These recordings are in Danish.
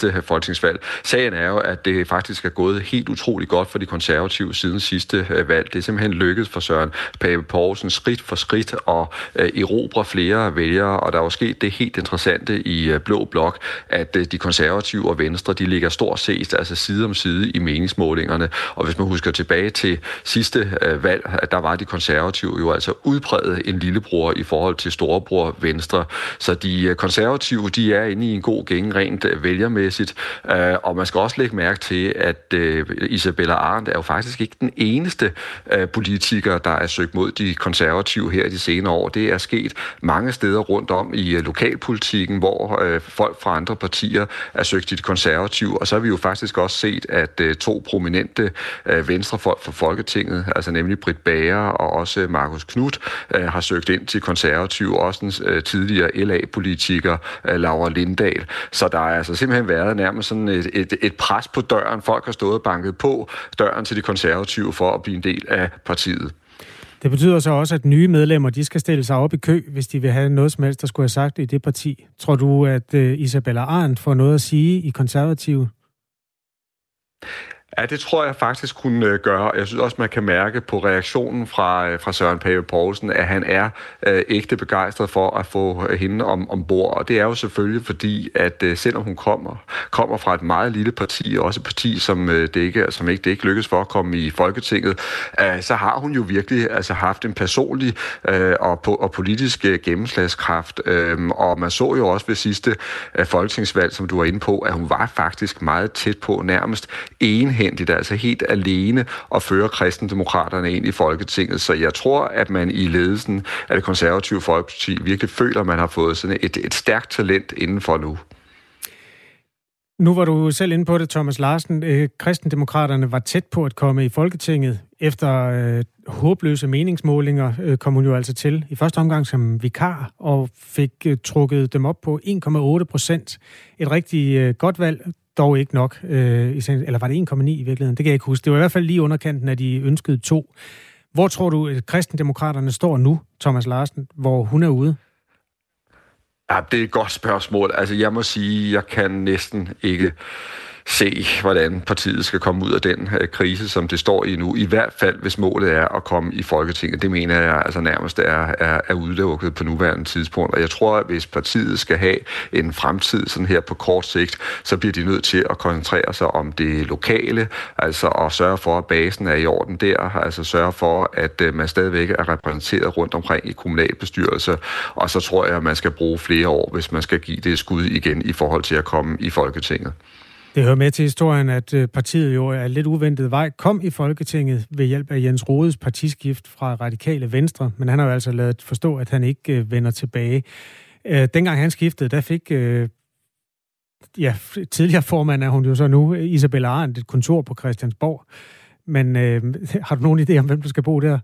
sidste folketingsvalg. Sagen er jo, at det faktisk er gået helt utroligt godt for de konservative siden sidste øh, valg. Det er simpelthen lykkedes for Søren Pape Poulsen skridt for skridt at øh, erobre flere vælgere, og der er jo sket det helt interessante i øh, Blå Blok, at de konservative og Venstre, de ligger stort set altså side om side i meningsmålingerne. Og hvis man husker tilbage til sidste valg, at der var de konservative jo altså udpræget en lillebror i forhold til storebror Venstre. Så de konservative, de er inde i en god gænge rent vælgermæssigt, Øh, og man skal også lægge mærke til, at øh, Isabella Arendt er jo faktisk ikke den eneste øh, politiker, der er søgt mod de konservative her i de senere år. Det er sket mange steder rundt om i lokalpolitikken, hvor folk fra andre partier er søgt til de konservative, og så har vi jo faktisk også set, at to prominente venstrefolk fra Folketinget, altså nemlig Britt Bager og også Markus Knudt, har søgt ind til konservative, også den tidligere LA-politiker Laura Lindahl. Så der er altså simpelthen været nærmest sådan et, et, et pres på døren. Folk har stået og banket på døren til de konservative for at blive en del af partiet. Det betyder så også, at nye medlemmer de skal stille sig op i kø, hvis de vil have noget som helst, der skulle have sagt i det parti. Tror du, at øh, Isabella Arndt får noget at sige i konservative? Ja, det tror jeg faktisk kunne øh, gøre. Jeg synes også, man kan mærke på reaktionen fra, øh, fra Søren Pape Poulsen, at han er øh, ægte begejstret for at få øh, hende om, ombord. Og det er jo selvfølgelig fordi, at øh, selvom hun kommer, kommer fra et meget lille parti, også et parti, som, øh, det, ikke, som ikke, det ikke lykkes for at komme i Folketinget, øh, så har hun jo virkelig altså, haft en personlig øh, og, på, og politisk øh, gennemslagskraft. Øh, og man så jo også ved sidste øh, folketingsvalg, som du var inde på, at hun var faktisk meget tæt på, nærmest enhed egenhændigt, altså helt alene, at føre kristendemokraterne ind i Folketinget. Så jeg tror, at man i ledelsen af det konservative Folkeparti virkelig føler, at man har fået sådan et, et stærkt talent indenfor nu. Nu var du selv inde på det, Thomas Larsen. Øh, kristendemokraterne var tæt på at komme i Folketinget. Efter øh, håbløse meningsmålinger øh, kom hun jo altså til i første omgang som vikar og fik øh, trukket dem op på 1,8 procent. Et rigtig øh, godt valg dog ikke nok. Øh, eller var det 1,9 i virkeligheden? Det kan jeg ikke huske. Det var i hvert fald lige underkanten af de ønskede to. Hvor tror du, at kristendemokraterne står nu, Thomas Larsen, hvor hun er ude? Ja, det er et godt spørgsmål. Altså, jeg må sige, jeg kan næsten ikke se, hvordan partiet skal komme ud af den øh, krise, som det står i nu. I hvert fald, hvis målet er at komme i Folketinget. Det mener jeg altså nærmest er, er, er udelukket på nuværende tidspunkt. Og jeg tror, at hvis partiet skal have en fremtid sådan her på kort sigt, så bliver de nødt til at koncentrere sig om det lokale, altså at sørge for, at basen er i orden der, altså sørge for, at øh, man stadigvæk er repræsenteret rundt omkring i kommunalbestyrelser, Og så tror jeg, at man skal bruge flere år, hvis man skal give det skud igen i forhold til at komme i Folketinget. Det hører med til historien, at øh, partiet jo er lidt uventet vej kom i Folketinget ved hjælp af Jens Rodes partiskift fra Radikale Venstre, men han har jo altså lavet forstå, at han ikke øh, vender tilbage. Øh, dengang han skiftede, der fik øh, ja, tidligere formand er hun jo så nu, Isabella Arendt, et kontor på Christiansborg. Men øh, har du nogen idé om, hvem der skal bo der?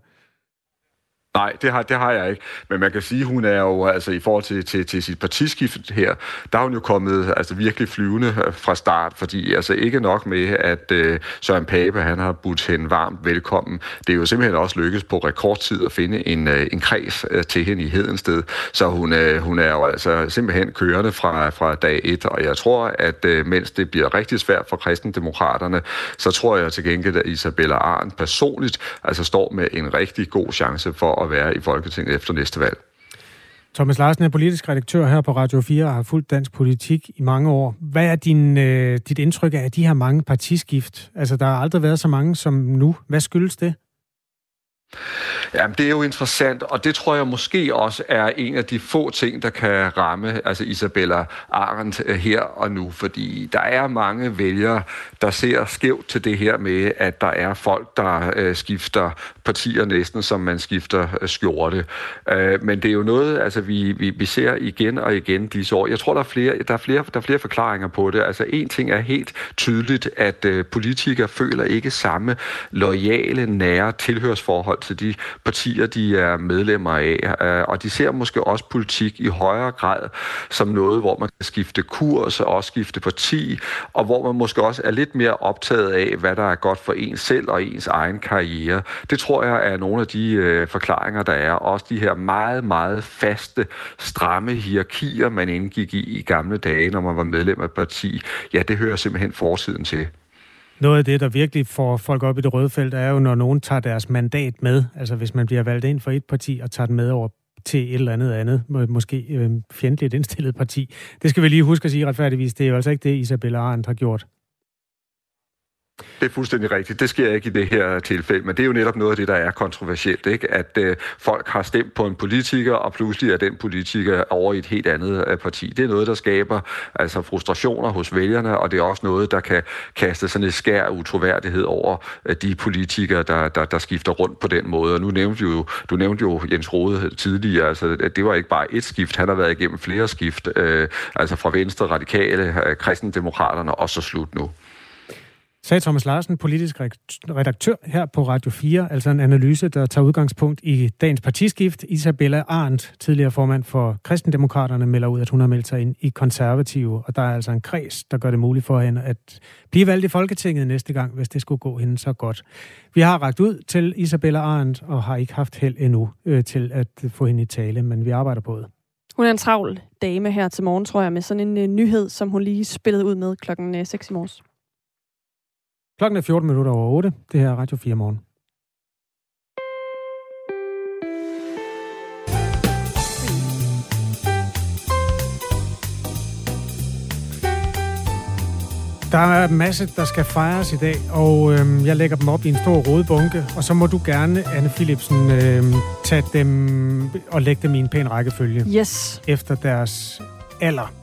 Nej, det har, det har jeg ikke. Men man kan sige, hun er jo altså i forhold til, til, til sit partiskift her, der er hun jo kommet altså virkelig flyvende øh, fra start, fordi altså ikke nok med, at øh, Søren Pape, han har budt hende varmt velkommen. Det er jo simpelthen også lykkedes på rekordtid at finde en, øh, en kreds øh, til hende i Hedensted, så hun, øh, hun er jo altså simpelthen kørende fra, fra dag et, og jeg tror, at øh, mens det bliver rigtig svært for kristendemokraterne, så tror jeg til gengæld, at Isabella Arndt personligt altså står med en rigtig god chance for at at være i Folketinget efter næste valg. Thomas Larsen er politisk redaktør her på Radio 4 og har fulgt dansk politik i mange år. Hvad er din, øh, dit indtryk af de her mange partiskift? Altså, der har aldrig været så mange som nu. Hvad skyldes det? Jamen, det er jo interessant, og det tror jeg måske også er en af de få ting, der kan ramme altså Isabella Arendt øh, her og nu, fordi der er mange vælgere, der ser skævt til det her med, at der er folk, der øh, skifter partier næsten, som man skifter øh, skjorte. Øh, men det er jo noget, altså vi, vi, vi ser igen og igen disse år. Jeg tror, der er flere, der er flere, der er flere forklaringer på det. Altså en ting er helt tydeligt, at øh, politikere føler ikke samme lojale, nære tilhørsforhold forhold til de partier, de er medlemmer af. Øh, og de ser måske også politik i højere grad som noget, hvor man kan skifte kurs og også skifte parti, og hvor man måske også er lidt mere optaget af, hvad der er godt for en selv og ens egen karriere. Det tror jeg er nogle af de øh, forklaringer, der er. Også de her meget, meget faste, stramme hierarkier, man indgik i i gamle dage, når man var medlem af et parti. Ja, det hører simpelthen fortiden til. Noget af det, der virkelig får folk op i det røde felt, er jo, når nogen tager deres mandat med. Altså hvis man bliver valgt ind for et parti og tager den med over til et eller andet andet, måske øh, fjendtligt indstillet parti. Det skal vi lige huske at sige retfærdigvis. Det er jo altså ikke det, Isabella Arendt har gjort. Det er fuldstændig rigtigt. Det sker ikke i det her tilfælde, men det er jo netop noget af det, der er kontroversielt, ikke? at øh, folk har stemt på en politiker, og pludselig er den politiker over i et helt andet øh, parti. Det er noget, der skaber altså frustrationer hos vælgerne, og det er også noget, der kan kaste sådan et skær af utroværdighed over øh, de politikere, der, der, der skifter rundt på den måde. Og nu nævnte du jo, du nævnte jo Jens Rode tidligere, altså at det var ikke bare et skift, han har været igennem flere skift, øh, altså fra Venstre, Radikale, øh, Kristendemokraterne og så slut nu sagde Thomas Larsen, politisk redaktør her på Radio 4, altså en analyse, der tager udgangspunkt i dagens partiskift. Isabella Arndt, tidligere formand for Kristendemokraterne, melder ud, at hun har meldt sig ind i konservative, og der er altså en kreds, der gør det muligt for hende at blive valgt i Folketinget næste gang, hvis det skulle gå hende så godt. Vi har ragt ud til Isabella Arndt, og har ikke haft held endnu øh, til at få hende i tale, men vi arbejder på det. Hun er en travl dame her til morgen, tror jeg, med sådan en øh, nyhed, som hun lige spillede ud med klokken øh, 6 i morges. Klokken er 14 minutter over 8. Det her er Radio 4 morgen. Der er masse, der skal fejres i dag, og øhm, jeg lægger dem op i en stor rådbunke, og så må du gerne, Anne Philipsen, øhm, tage dem og lægge dem i en pæn rækkefølge. Yes. Efter deres alder.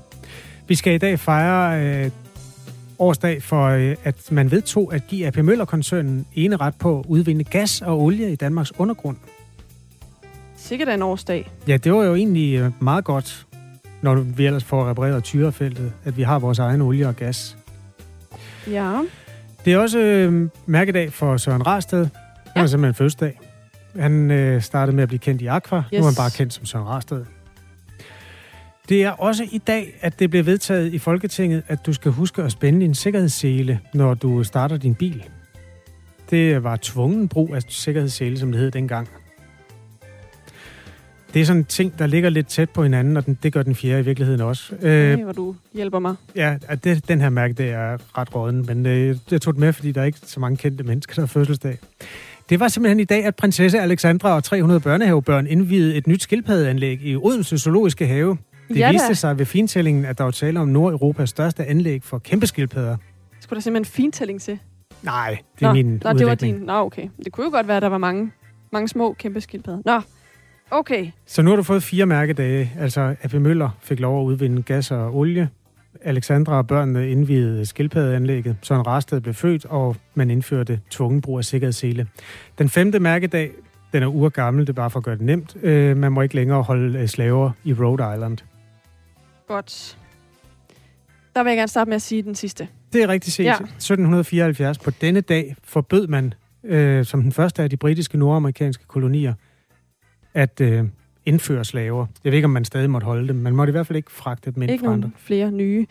Vi skal i dag fejre øh, årsdag for, øh, at man vedtog at give AP Møller-koncernen ene ret på at udvinde gas og olie i Danmarks undergrund. Sikkert en årsdag. Ja, det var jo egentlig øh, meget godt, når vi ellers får repareret tyrefeltet, at vi har vores egen olie og gas. Ja. Det er også øh, mærkedag for Søren Rasted. Han ja. er simpelthen fødselsdag. Han øh, startede med at blive kendt i Aqua. Yes. Nu er han bare kendt som Søren Rasted. Det er også i dag, at det bliver vedtaget i Folketinget, at du skal huske at spænde en sikkerhedssele, når du starter din bil. Det var tvungen brug af sikkerhedssele, som det hed dengang. Det er sådan en ting, der ligger lidt tæt på hinanden, og den, det gør den fjerde i virkeligheden også. Øh, hvor du hjælper mig. Ja, det, den her mærke, det er ret råden, men øh, jeg tog det med, fordi der er ikke så mange kendte mennesker, der har fødselsdag. Det var simpelthen i dag, at prinsesse Alexandra og 300 børnehavebørn indvidede et nyt skildpaddeanlæg i Odense Zoologiske Have. Det ja, viste sig ved fintællingen, at der var tale om Nordeuropas største anlæg for kæmpe skildpadder. Skulle der simpelthen fintælling til? Nej, det er nå, min Nå, det var din. Nå, okay. Det kunne jo godt være, at der var mange, mange små kæmpe skildpadder. Nå, okay. Så nu har du fået fire mærkedage. Altså, AP Møller fik lov at udvinde gas og olie. Alexandra og børnene indvidede skildpaddeanlægget. Søren Rasted blev født, og man indførte tvungen brug af sikkerhedssele. Den femte mærkedag, den er urgammel, det er bare for at gøre det nemt. Øh, man må ikke længere holde øh, slaver i Rhode Island. Godt. Der vil jeg gerne starte med at sige den sidste. Det er rigtigt set. Ja. 1774. På denne dag forbød man, øh, som den første af de britiske nordamerikanske kolonier, at øh, indføre slaver. Jeg ved ikke, om man stadig måtte holde dem. Man måtte i hvert fald ikke fragte dem ind Ikke nogen flere nye.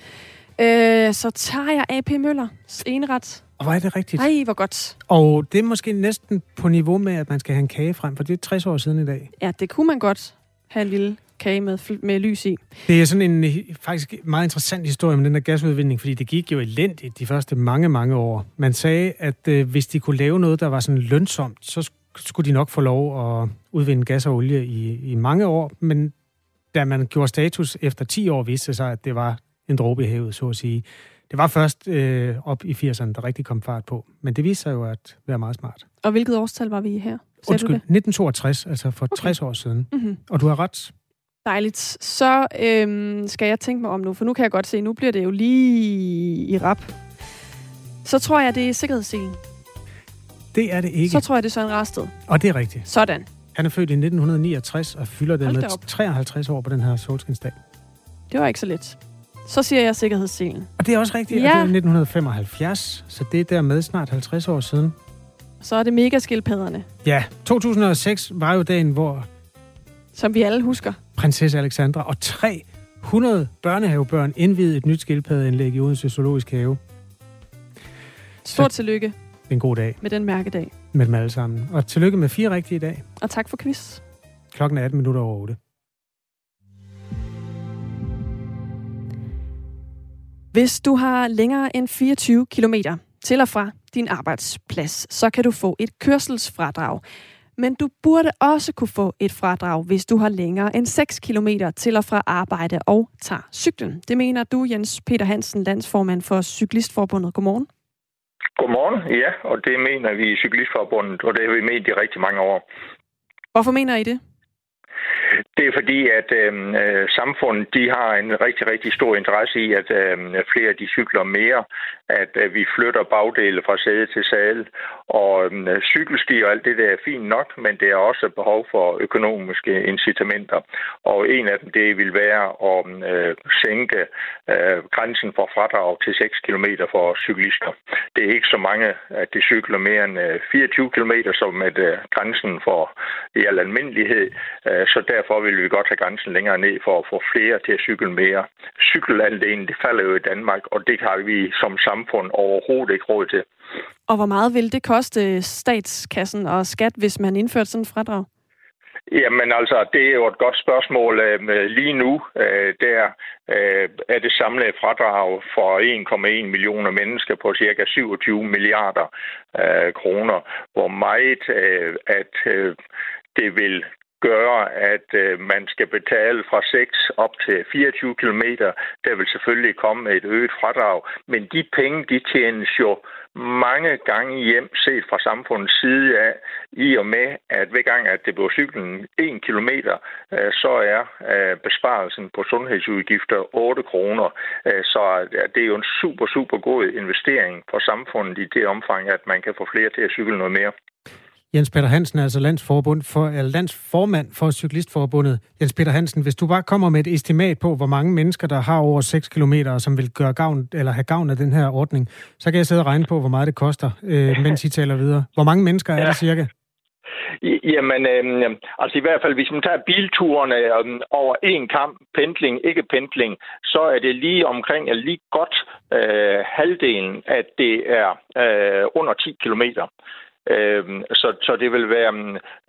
Øh, så tager jeg AP Møller eneret. Og er det rigtigt? Nej, hvor godt. Og det er måske næsten på niveau med, at man skal have en kage frem, for det er 60 år siden i dag. Ja, det kunne man godt have en lille kage med, med lys i. Det er sådan en faktisk meget interessant historie med den der gasudvinding, fordi det gik jo elendigt de første mange, mange år. Man sagde, at øh, hvis de kunne lave noget, der var sådan lønsomt, så skulle de nok få lov at udvinde gas og olie i, i mange år, men da man gjorde status efter 10 år, viste det sig, at det var en dråbe i havet, så at sige. Det var først øh, op i 80'erne, der rigtig kom fart på, men det viste sig jo at være meget smart. Og hvilket årstal var vi her? Undskyld, 1962, altså for okay. 60 år siden. Mm-hmm. Og du har ret. Dejligt. Så øhm, skal jeg tænke mig om nu, for nu kan jeg godt se, nu bliver det jo lige i rap. Så tror jeg, det er sikkerhedsselen. Det er det ikke. Så tror jeg, det er Søren Rasted. Og det er rigtigt. Sådan. Han er født i 1969 og fylder det med op. 53 år på den her solskinsdag. Det var ikke så let. Så siger jeg sikkerhedsselen. Og det er også rigtigt, ja. og det er 1975, så det er dermed snart 50 år siden. så er det megaskildpadderne. Ja, 2006 var jo dagen, hvor... Som vi alle husker. Prinsesse Alexandra og 300 børnehavebørn indvidede et nyt skildpaddeindlæg i Odense Zoologisk Have. Stort så, tillykke. En god dag. Med den mærkedag. Med dem alle sammen. Og tillykke med fire rigtige i dag. Og tak for quiz. Klokken er 18 minutter over 8. Hvis du har længere end 24 km til og fra din arbejdsplads, så kan du få et kørselsfradrag. Men du burde også kunne få et fradrag, hvis du har længere end 6 km til og fra arbejde og tager cyklen. Det mener du, Jens Peter Hansen, landsformand for Cyklistforbundet. Godmorgen. Godmorgen, ja, og det mener vi i Cyklistforbundet, og det har vi ment i rigtig mange år. Hvorfor mener I det? Det er fordi, at øhm, øh, samfundet de har en rigtig, rigtig stor interesse i, at øh, flere de cykler mere, at øh, vi flytter bagdele fra sæde til sale, og øh, cykelski og alt det der er fint nok, men det er også behov for økonomiske incitamenter. Og en af dem, det vil være at øh, sænke øh, grænsen for fradrag til 6 km for cyklister. Det er ikke så mange, at de cykler mere end øh, 24 km, som er øh, grænsen for i al almindelighed. Øh, så derfor vil vi godt have grænsen længere ned for at få flere til at cykle mere. Cykelandelen, det falder jo i Danmark, og det har vi som samfund overhovedet ikke råd til. Og hvor meget vil det koste statskassen og skat, hvis man indførte sådan et fradrag? Jamen altså, det er jo et godt spørgsmål. Øh, lige nu øh, der øh, er det samlede fradrag for 1,1 millioner mennesker på cirka 27 milliarder kroner. Hvor meget at det vil gøre, at øh, man skal betale fra 6 op til 24 km. Der vil selvfølgelig komme et øget fradrag, men de penge, de tjenes jo mange gange hjem set fra samfundets side af, i og med, at hver gang, at det bliver cyklen 1 km, øh, så er øh, besparelsen på sundhedsudgifter 8 kroner. Øh, så det er jo en super, super god investering for samfundet i det omfang, at man kan få flere til at cykle noget mere. Jens Peter Hansen er altså landsforbund for, eller landsformand for Cyklistforbundet. Jens Peter Hansen, hvis du bare kommer med et estimat på, hvor mange mennesker, der har over 6 km, som vil gøre gavn, eller have gavn af den her ordning, så kan jeg sidde og regne på, hvor meget det koster, øh, mens I taler videre. Hvor mange mennesker er det cirka? Jamen, øh, altså i hvert fald, hvis man tager bilturene øh, over en kamp, pendling, ikke pendling, så er det lige omkring, eller lige godt øh, halvdelen, at det er øh, under 10 kilometer. Øhm, så, så det vil være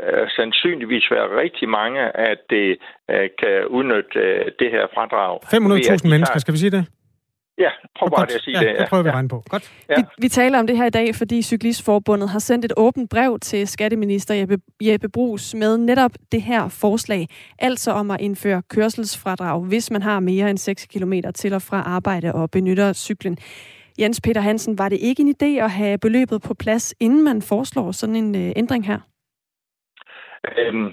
øh, sandsynligvis være rigtig mange, at det øh, kan udnytte øh, det her fradrag. 500.000 mennesker, skal vi sige det? Ja, prøv bare at sige ja, det. Ja, det prøver vi at regne på. Godt. Ja. Vi, vi taler om det her i dag, fordi Cyklistforbundet har sendt et åbent brev til skatteminister Jeppe, Jeppe Brugs med netop det her forslag, altså om at indføre kørselsfradrag, hvis man har mere end 6 km til og fra arbejde og benytter cyklen. Jens Peter Hansen, var det ikke en idé at have beløbet på plads, inden man foreslår sådan en øh, ændring her? Øhm,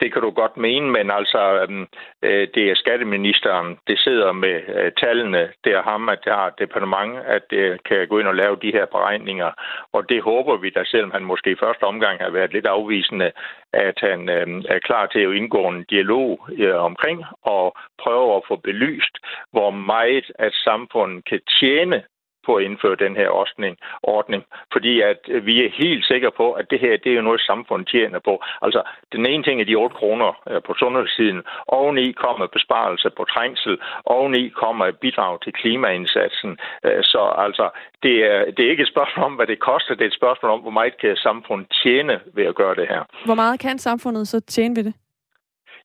det kan du godt mene, men altså, øhm, øh, det er skatteministeren, det sidder med øh, tallene, det er ham, at det har departement, at det kan gå ind og lave de her beregninger, og det håber vi da, selvom han måske i første omgang har været lidt afvisende, at han øh, er klar til at indgå en dialog øh, omkring og prøve at få belyst, hvor meget at samfundet kan tjene på at indføre den her ordning, ordning fordi at øh, vi er helt sikre på, at det her det er noget, samfundet tjener på. Altså, den ene ting er de 8 kroner øh, på sundhedssiden. Oveni kommer besparelse på trængsel. Oveni kommer bidrag til klimaindsatsen. Øh, så altså, det er, det er ikke et spørgsmål om, hvad det koster. Det er et spørgsmål om, hvor meget kan samfundet tjene ved at gøre det her. Hvor meget kan samfundet så tjene ved det?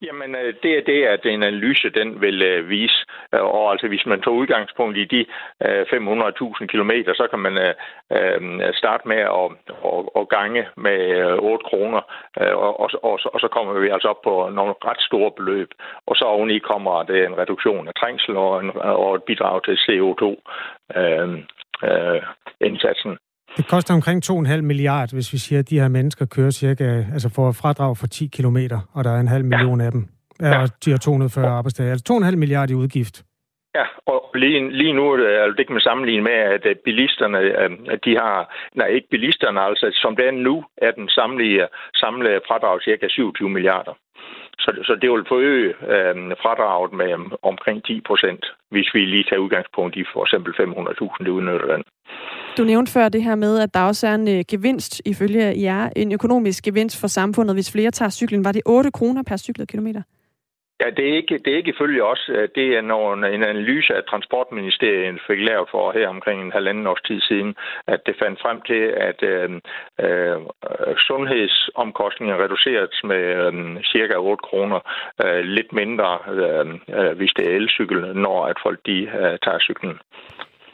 Jamen, øh, det er det, at en analyse den vil øh, vise. Øh, og altså, hvis man tager udgangspunkt i de 500.000 km, så kan man starte med at, at, at gange med 8 kroner, og, og, og, og så kommer vi altså op på nogle ret store beløb. Og så oveni kommer det en reduktion af trængsel og, en, og et bidrag til CO2. Det koster omkring 2,5 milliard, hvis vi siger, at de her mennesker kører cirka, altså får fradrag for 10 kilometer, og der er en halv million ja. af dem. Ja, og de har 240 arbejdsdage. Altså 2,5 milliard i udgift. Ja, og lige, lige nu altså, det kan man sammenligne med, at bilisterne, at de har, nej ikke bilisterne, altså som det er nu, er den samlede, samlede fradrag cirka 27 milliarder. Så, så det vil forøge øh, fradraget med omkring 10 procent, hvis vi lige tager udgangspunkt i for eksempel 500.000, det udnytter den. Du nævnte før det her med, at der også er en øh, gevinst, ifølge jer, en økonomisk gevinst for samfundet, hvis flere tager cyklen. Var det 8 kroner per cyklet kilometer? Ja, det er ikke, det er ikke ifølge os. Øh, det er nogen, en analyse af Transportministeriet fik lavet for her omkring en halvanden års tid siden, at det fandt frem til, at øh, øh, sundhedsomkostninger reduceres med øh, cirka 8 kroner. Øh, lidt mindre, øh, øh, hvis det er elcykel, når at folk de øh, tager cyklen.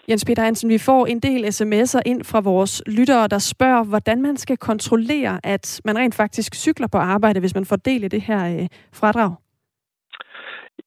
Jens Peter Hansen, vi får en del sms'er ind fra vores lyttere, der spørger, hvordan man skal kontrollere, at man rent faktisk cykler på arbejde, hvis man får del i det her øh, fradrag.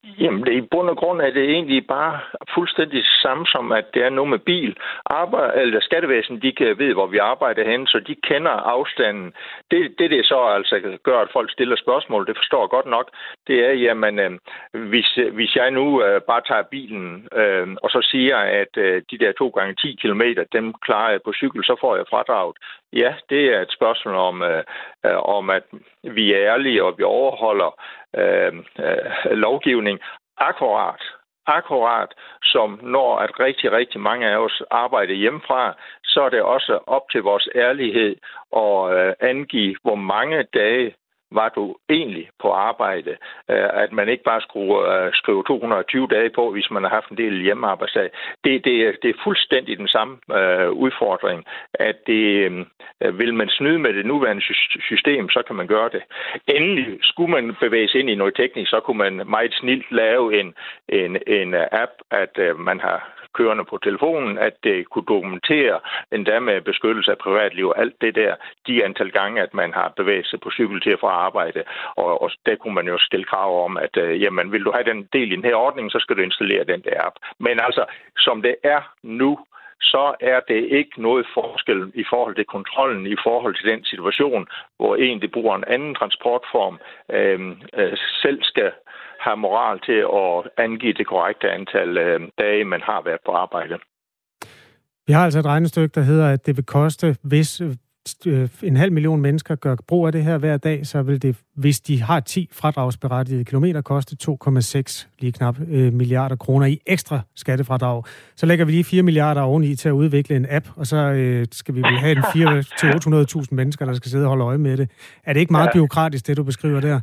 Jamen, det, i bund og grund er det egentlig bare fuldstændig samme som, at det er noget med bil. Arbejde, eller skattevæsen, de kan ved, hvor vi arbejder hen, så de kender afstanden. Det, det, det så altså gør, at folk stiller spørgsmål, det forstår jeg godt nok, det er, jamen, øh, hvis, øh, hvis jeg nu øh, bare tager bilen, øh, og så siger, at øh, de der to gange 10 km, dem klarer jeg på cykel, så får jeg fradraget. Ja, det er et spørgsmål om, øh, øh, om at vi er ærlige, og vi overholder øh, øh, lovgivning akkurat akkurat som når at rigtig, rigtig mange af os arbejder hjemmefra, så er det også op til vores ærlighed at øh, angive, hvor mange dage var du egentlig på arbejde? Øh, at man ikke bare skulle øh, skrive 220 dage på, hvis man har haft en del hjemmearbejdsdag. Det, det, det er fuldstændig den samme øh, udfordring, at det, øh, vil man snyde med det nuværende system, så kan man gøre det. Endelig skulle man bevæge sig ind i noget teknisk, så kunne man meget snilt lave en, en, en app, at øh, man har kørende på telefonen, at det kunne dokumentere endda med beskyttelse af privatliv og alt det der, de antal gange, at man har bevæget sig på cykel til at fra arbejde. Og, og der kunne man jo stille krav om, at øh, jamen, vil du have den del i den her ordning, så skal du installere den der app. Men altså, som det er nu, så er det ikke noget forskel i forhold til kontrollen, i forhold til den situation, hvor en, det bruger en anden transportform, øh, øh, selv skal har moral til at angive det korrekte antal øh, dage, man har været på arbejde. Vi har altså et regnestykke, der hedder, at det vil koste, hvis øh, en halv million mennesker gør brug af det her hver dag, så vil det, hvis de har 10 fradragsberettigede kilometer, koste 2,6 lige knap øh, milliarder kroner i ekstra skattefradrag. Så lægger vi lige 4 milliarder oveni til at udvikle en app, og så øh, skal vi have en 4 800.000 mennesker, der skal sidde og holde øje med det. Er det ikke meget ja. byråkratisk, det du beskriver der?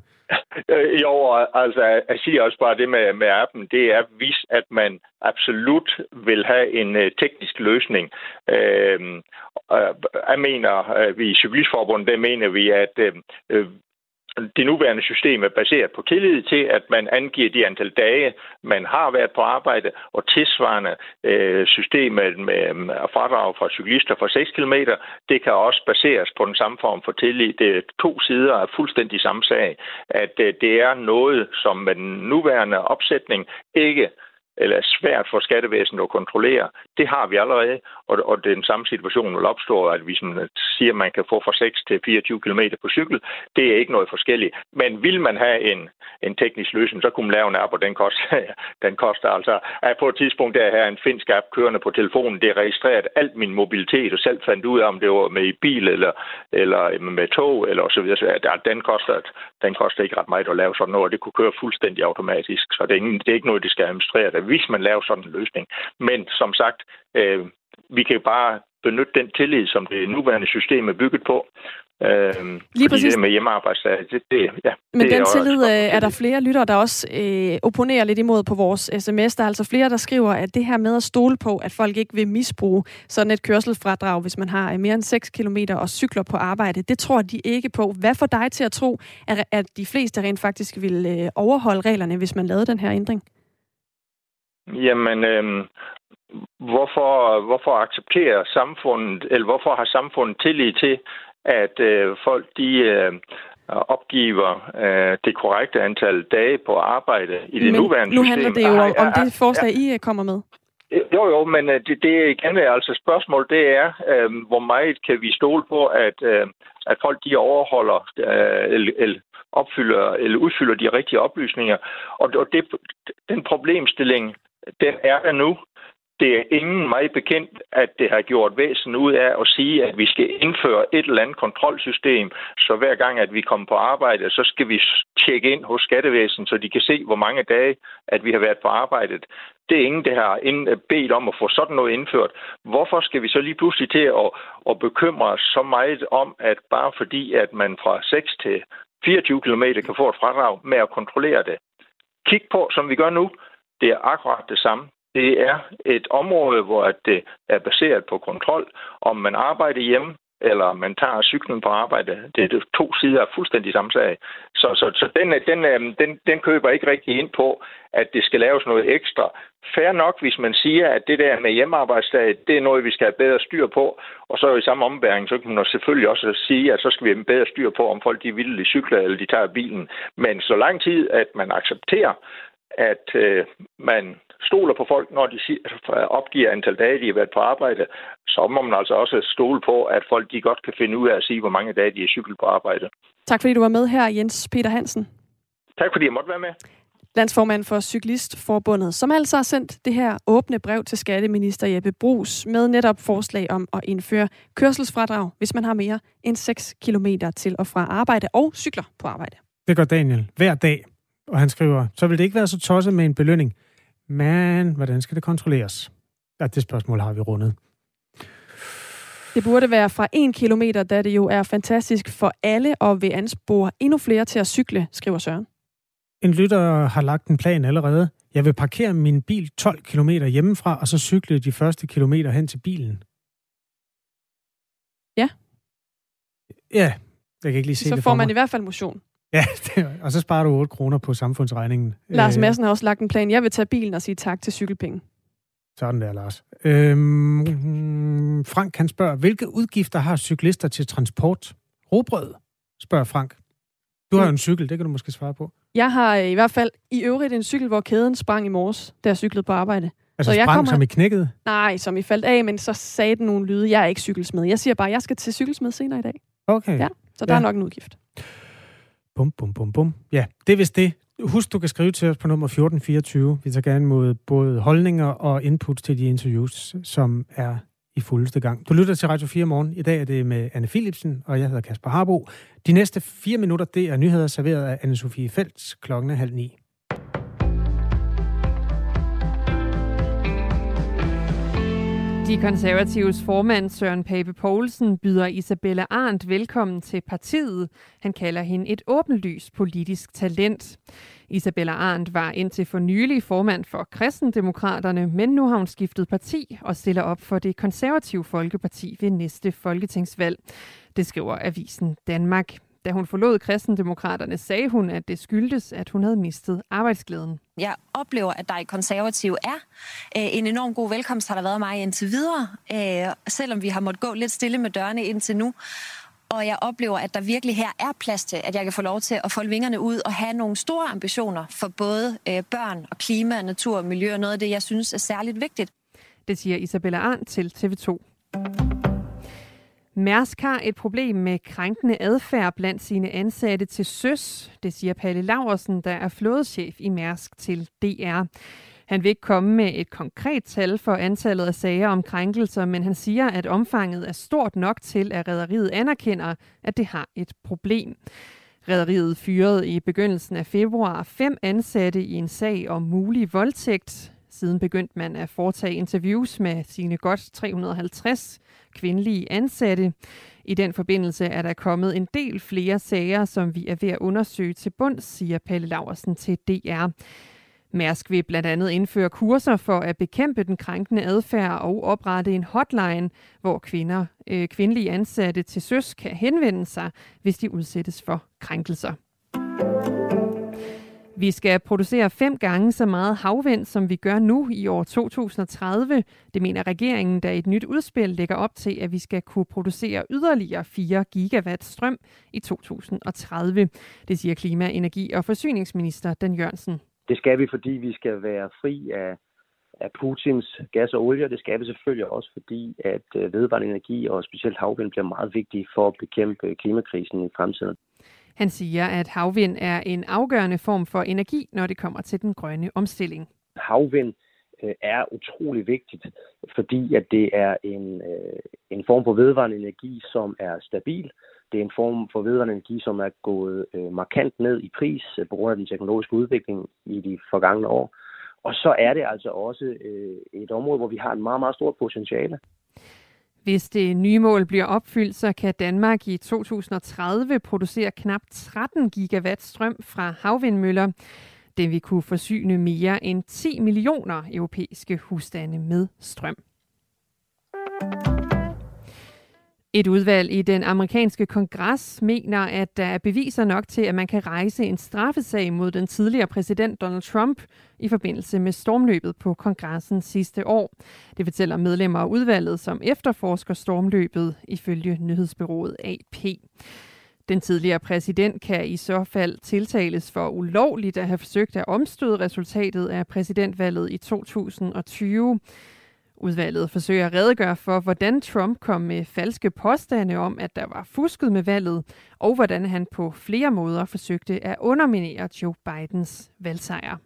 Øh, jo, altså jeg siger også bare det med, med appen, det er hvis, at man absolut vil have en uh, teknisk løsning. Uh, jeg mener, uh, vi i Cyklistforbundet, der mener vi, at uh, det nuværende system er baseret på tillid til, at man angiver de antal dage, man har været på arbejde, og tilsvarende øh, systemet med øh, fradrag fra cyklister for 6 km, det kan også baseres på den samme form for tillid. Det er to sider af fuldstændig samme sag, at øh, det er noget, som med den nuværende opsætning ikke eller svært for skattevæsenet at kontrollere. Det har vi allerede, og, og den samme situation vil opstå, at hvis man siger, at man kan få fra 6 til 24 km på cykel, det er ikke noget forskelligt. Men vil man have en, en teknisk løsning, så kunne man lave en app, og den koster, den koster altså... At på et tidspunkt der her en finsk app kørende på telefonen, det registrerer registreret alt min mobilitet, og selv fandt ud af, om det var med i bil eller, eller med tog, eller så videre. Så den koster, den koster ikke ret meget at lave sådan noget, og det kunne køre fuldstændig automatisk. Så det er, ikke, det er ikke noget, de skal administrere, hvis man laver sådan en løsning. Men som sagt, øh, vi kan bare benytte den tillid, som det nuværende system er bygget på. Øh, Lige præcis. Det med hjemmearbejdsdag, det, det, ja, Men det den er tillid er, er der flere lyttere, der også øh, opponerer lidt imod på vores sms. Der er altså flere, der skriver, at det her med at stole på, at folk ikke vil misbruge sådan et kørselsfradrag, hvis man har mere end 6 km og cykler på arbejde, det tror de ikke på. Hvad får dig til at tro, at, at de fleste rent faktisk vil øh, overholde reglerne, hvis man lavede den her ændring? Jamen, øh, hvorfor, hvorfor accepterer samfundet, eller hvorfor har samfundet tillid til, at øh, folk de øh, opgiver øh, det korrekte antal dage på arbejde i det men nuværende nu system? handler det jo om, om det forslag, ja, I kommer med. Jo, jo, men øh, det, det igen er altså spørgsmål, det er, øh, hvor meget kan vi stole på, at, øh, at folk de overholder, øh, eller, eller opfylder, eller udfylder de rigtige oplysninger. Og, og det, den problemstilling, den er der nu. Det er ingen mig bekendt, at det har gjort væsen ud af at sige, at vi skal indføre et eller andet kontrolsystem, så hver gang, at vi kommer på arbejde, så skal vi tjekke ind hos skattevæsen, så de kan se, hvor mange dage, at vi har været på arbejdet. Det er ingen, der har bedt om at få sådan noget indført. Hvorfor skal vi så lige pludselig til at, at bekymre os så meget om, at bare fordi, at man fra 6 til 24 km kan få et fradrag med at kontrollere det. Kig på, som vi gør nu, det er akkurat det samme. Det er et område, hvor det er baseret på kontrol. Om man arbejder hjemme, eller man tager cyklen på arbejde. Det er to sider af fuldstændig samme sag. Så, så, så den, den, øh, den, den køber ikke rigtig ind på, at det skal laves noget ekstra. Fær nok, hvis man siger, at det der med hjemmearbejdsdag, det er noget, vi skal have bedre styr på. Og så i samme ombæring, så kan man selvfølgelig også sige, at så skal vi have bedre styr på, om folk de vil cykler eller de tager bilen. Men så lang tid, at man accepterer, at øh, man stoler på folk, når de opgiver antal dage, de har været på arbejde, så må man altså også stole på, at folk de godt kan finde ud af at sige, hvor mange dage de er cyklet på arbejde. Tak fordi du var med her, Jens Peter Hansen. Tak fordi jeg måtte være med. Landsformand for Cyklistforbundet, som altså har sendt det her åbne brev til skatteminister Jeppe Brugs med netop forslag om at indføre kørselsfradrag, hvis man har mere end 6 km til og fra arbejde og cykler på arbejde. Det gør Daniel hver dag, og han skriver, så vil det ikke være så tosset med en belønning. Men hvordan skal det kontrolleres? Ja, det spørgsmål har vi rundet. Det burde være fra 1 kilometer, da det jo er fantastisk for alle og vil anspore endnu flere til at cykle, skriver Søren. En lytter har lagt en plan allerede. Jeg vil parkere min bil 12 km hjemmefra, og så cykle de første kilometer hen til bilen. Ja. Ja, jeg kan ikke lige se så det får man i hvert fald motion. Ja, det, og så sparer du 8 kroner på samfundsregningen. Lars øh, Madsen har også lagt en plan. Jeg vil tage bilen og sige tak til cykelpenge. Sådan der, Lars. Øhm, Frank kan spørge, hvilke udgifter har cyklister til transport? Robrød, spørger Frank. Du har jo en cykel, det kan du måske svare på. Jeg har i hvert fald i øvrigt en cykel, hvor kæden sprang i morges, da jeg cyklede på arbejde. Altså så jeg sprang, kommer... som i knækket? Nej, som i faldt af, men så sagde den nogle lyde. Jeg er ikke cykelsmed. Jeg siger bare, at jeg skal til cykelsmed senere i dag. Okay. Ja, så der ja. er nok en udgift. Bum, bum, bum, bum. Ja, det er vist det. Husk, du kan skrive til os på nummer 1424. Vi tager gerne mod både holdninger og input til de interviews, som er i fuldeste gang. Du lytter til Radio 4 morgen. I dag er det med Anne Philipsen, og jeg hedder Kasper Harbo. De næste fire minutter, det er nyheder serveret af Anne-Sophie Felt klokken er halv ni. De konservatives formand Søren Pape Poulsen byder Isabella Arndt velkommen til partiet. Han kalder hende et åbenlys politisk talent. Isabella Arndt var indtil for nylig formand for Kristendemokraterne, men nu har hun skiftet parti og stiller op for det konservative Folkeparti ved næste folketingsvalg. Det skriver Avisen Danmark. Da hun forlod kristendemokraterne, sagde hun, at det skyldtes, at hun havde mistet arbejdsglæden. Jeg oplever, at der i konservativ er øh, en enorm god velkomst, har der været mig indtil videre, øh, selvom vi har måttet gå lidt stille med dørene indtil nu. Og jeg oplever, at der virkelig her er plads til, at jeg kan få lov til at folde vingerne ud og have nogle store ambitioner for både øh, børn og klima, natur og miljø, og noget af det, jeg synes er særligt vigtigt. Det siger Isabella Arndt til TV2. Mærsk har et problem med krænkende adfærd blandt sine ansatte til søs, det siger Palle Laversen, der er flådeschef i Mærsk til DR. Han vil ikke komme med et konkret tal for antallet af sager om krænkelser, men han siger, at omfanget er stort nok til, at rederiet anerkender, at det har et problem. Rederiet fyrede i begyndelsen af februar fem ansatte i en sag om mulig voldtægt. Siden begyndte man at foretage interviews med sine godt 350 kvindelige ansatte. I den forbindelse er der kommet en del flere sager, som vi er ved at undersøge til bunds, siger Palle Laversen til DR. Mærsk vil blandt andet indføre kurser for at bekæmpe den krænkende adfærd og oprette en hotline, hvor kvinder, øh, kvindelige ansatte til søs kan henvende sig, hvis de udsættes for krænkelser. Vi skal producere fem gange så meget havvind, som vi gør nu i år 2030. Det mener regeringen, der i et nyt udspil lægger op til, at vi skal kunne producere yderligere 4 gigawatt strøm i 2030. Det siger klima-, energi- og forsyningsminister Dan Jørgensen. Det skal vi, fordi vi skal være fri af, af Putins gas og olie. Det skal vi selvfølgelig også, fordi at øh, vedvarende energi og specielt havvind bliver meget vigtige for at bekæmpe klimakrisen i fremtiden. Han siger, at havvind er en afgørende form for energi, når det kommer til den grønne omstilling. Havvind øh, er utrolig vigtigt, fordi at det er en, øh, en form for vedvarende energi, som er stabil. Det er en form for vedvarende energi, som er gået øh, markant ned i pris på grund af den teknologiske udvikling i de forgangne år. Og så er det altså også et område, hvor vi har en meget, meget stort potentiale. Hvis det nye mål bliver opfyldt, så kan Danmark i 2030 producere knap 13 gigawatt strøm fra havvindmøller. Det vil kunne forsyne mere end 10 millioner europæiske husstande med strøm. Et udvalg i den amerikanske kongres mener, at der er beviser nok til, at man kan rejse en straffesag mod den tidligere præsident Donald Trump i forbindelse med stormløbet på kongressen sidste år. Det fortæller medlemmer af udvalget, som efterforsker stormløbet ifølge nyhedsbyrået AP. Den tidligere præsident kan i så fald tiltales for ulovligt at have forsøgt at omstøde resultatet af præsidentvalget i 2020. Udvalget forsøger at redegøre for, hvordan Trump kom med falske påstande om, at der var fusket med valget, og hvordan han på flere måder forsøgte at underminere Joe Bidens valgsejr.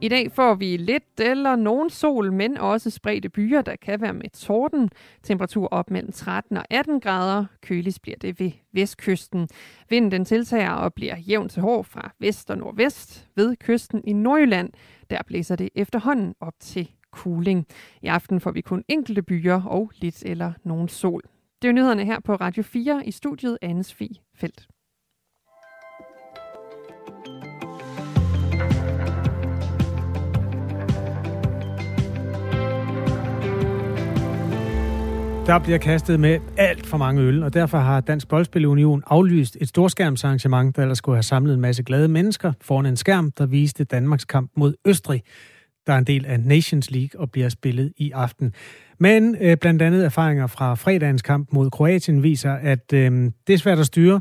I dag får vi lidt eller nogen sol, men også spredte byer, der kan være med torden. Temperatur op mellem 13 og 18 grader. Køligst bliver det ved vestkysten. Vinden den tiltager og bliver jævnt til hård fra vest og nordvest. Ved kysten i Nordjylland, der blæser det efterhånden op til cooling. I aften får vi kun enkelte byer og lidt eller nogen sol. Det er nyhederne her på Radio 4 i studiet Anne Fie Felt. Der bliver kastet med alt for mange øl, og derfor har Dansk Boldspilunion aflyst et storskærmsarrangement, der ellers skulle have samlet en masse glade mennesker foran en skærm, der viste Danmarks kamp mod Østrig, der er en del af Nations League og bliver spillet i aften. Men øh, blandt andet erfaringer fra fredagens kamp mod Kroatien viser, at øh, det er svært at styre,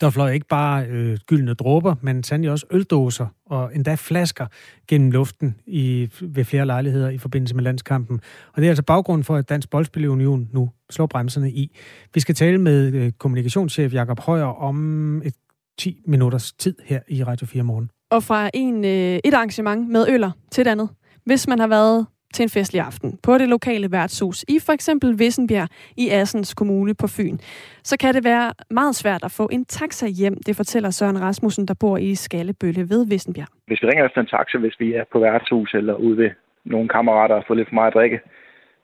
der fløj ikke bare øh, gyldne dråber, men sandelig også øldåser og endda flasker gennem luften i, ved flere lejligheder i forbindelse med landskampen. Og det er altså baggrunden for, at Dansk Boldspilunion nu slår bremserne i. Vi skal tale med øh, kommunikationschef Jakob Højer om et 10 minutters tid her i Radio 4 morgen. Og fra en, øh, et arrangement med øller til et andet. Hvis man har været til en festlig aften på det lokale værtshus i for eksempel Vissenbjerg i Assens Kommune på Fyn, så kan det være meget svært at få en taxa hjem, det fortæller Søren Rasmussen, der bor i Skallebølle ved Vissenbjerg. Hvis vi ringer efter en taxa, hvis vi er på værtshus eller ude ved nogle kammerater og får lidt for meget at drikke,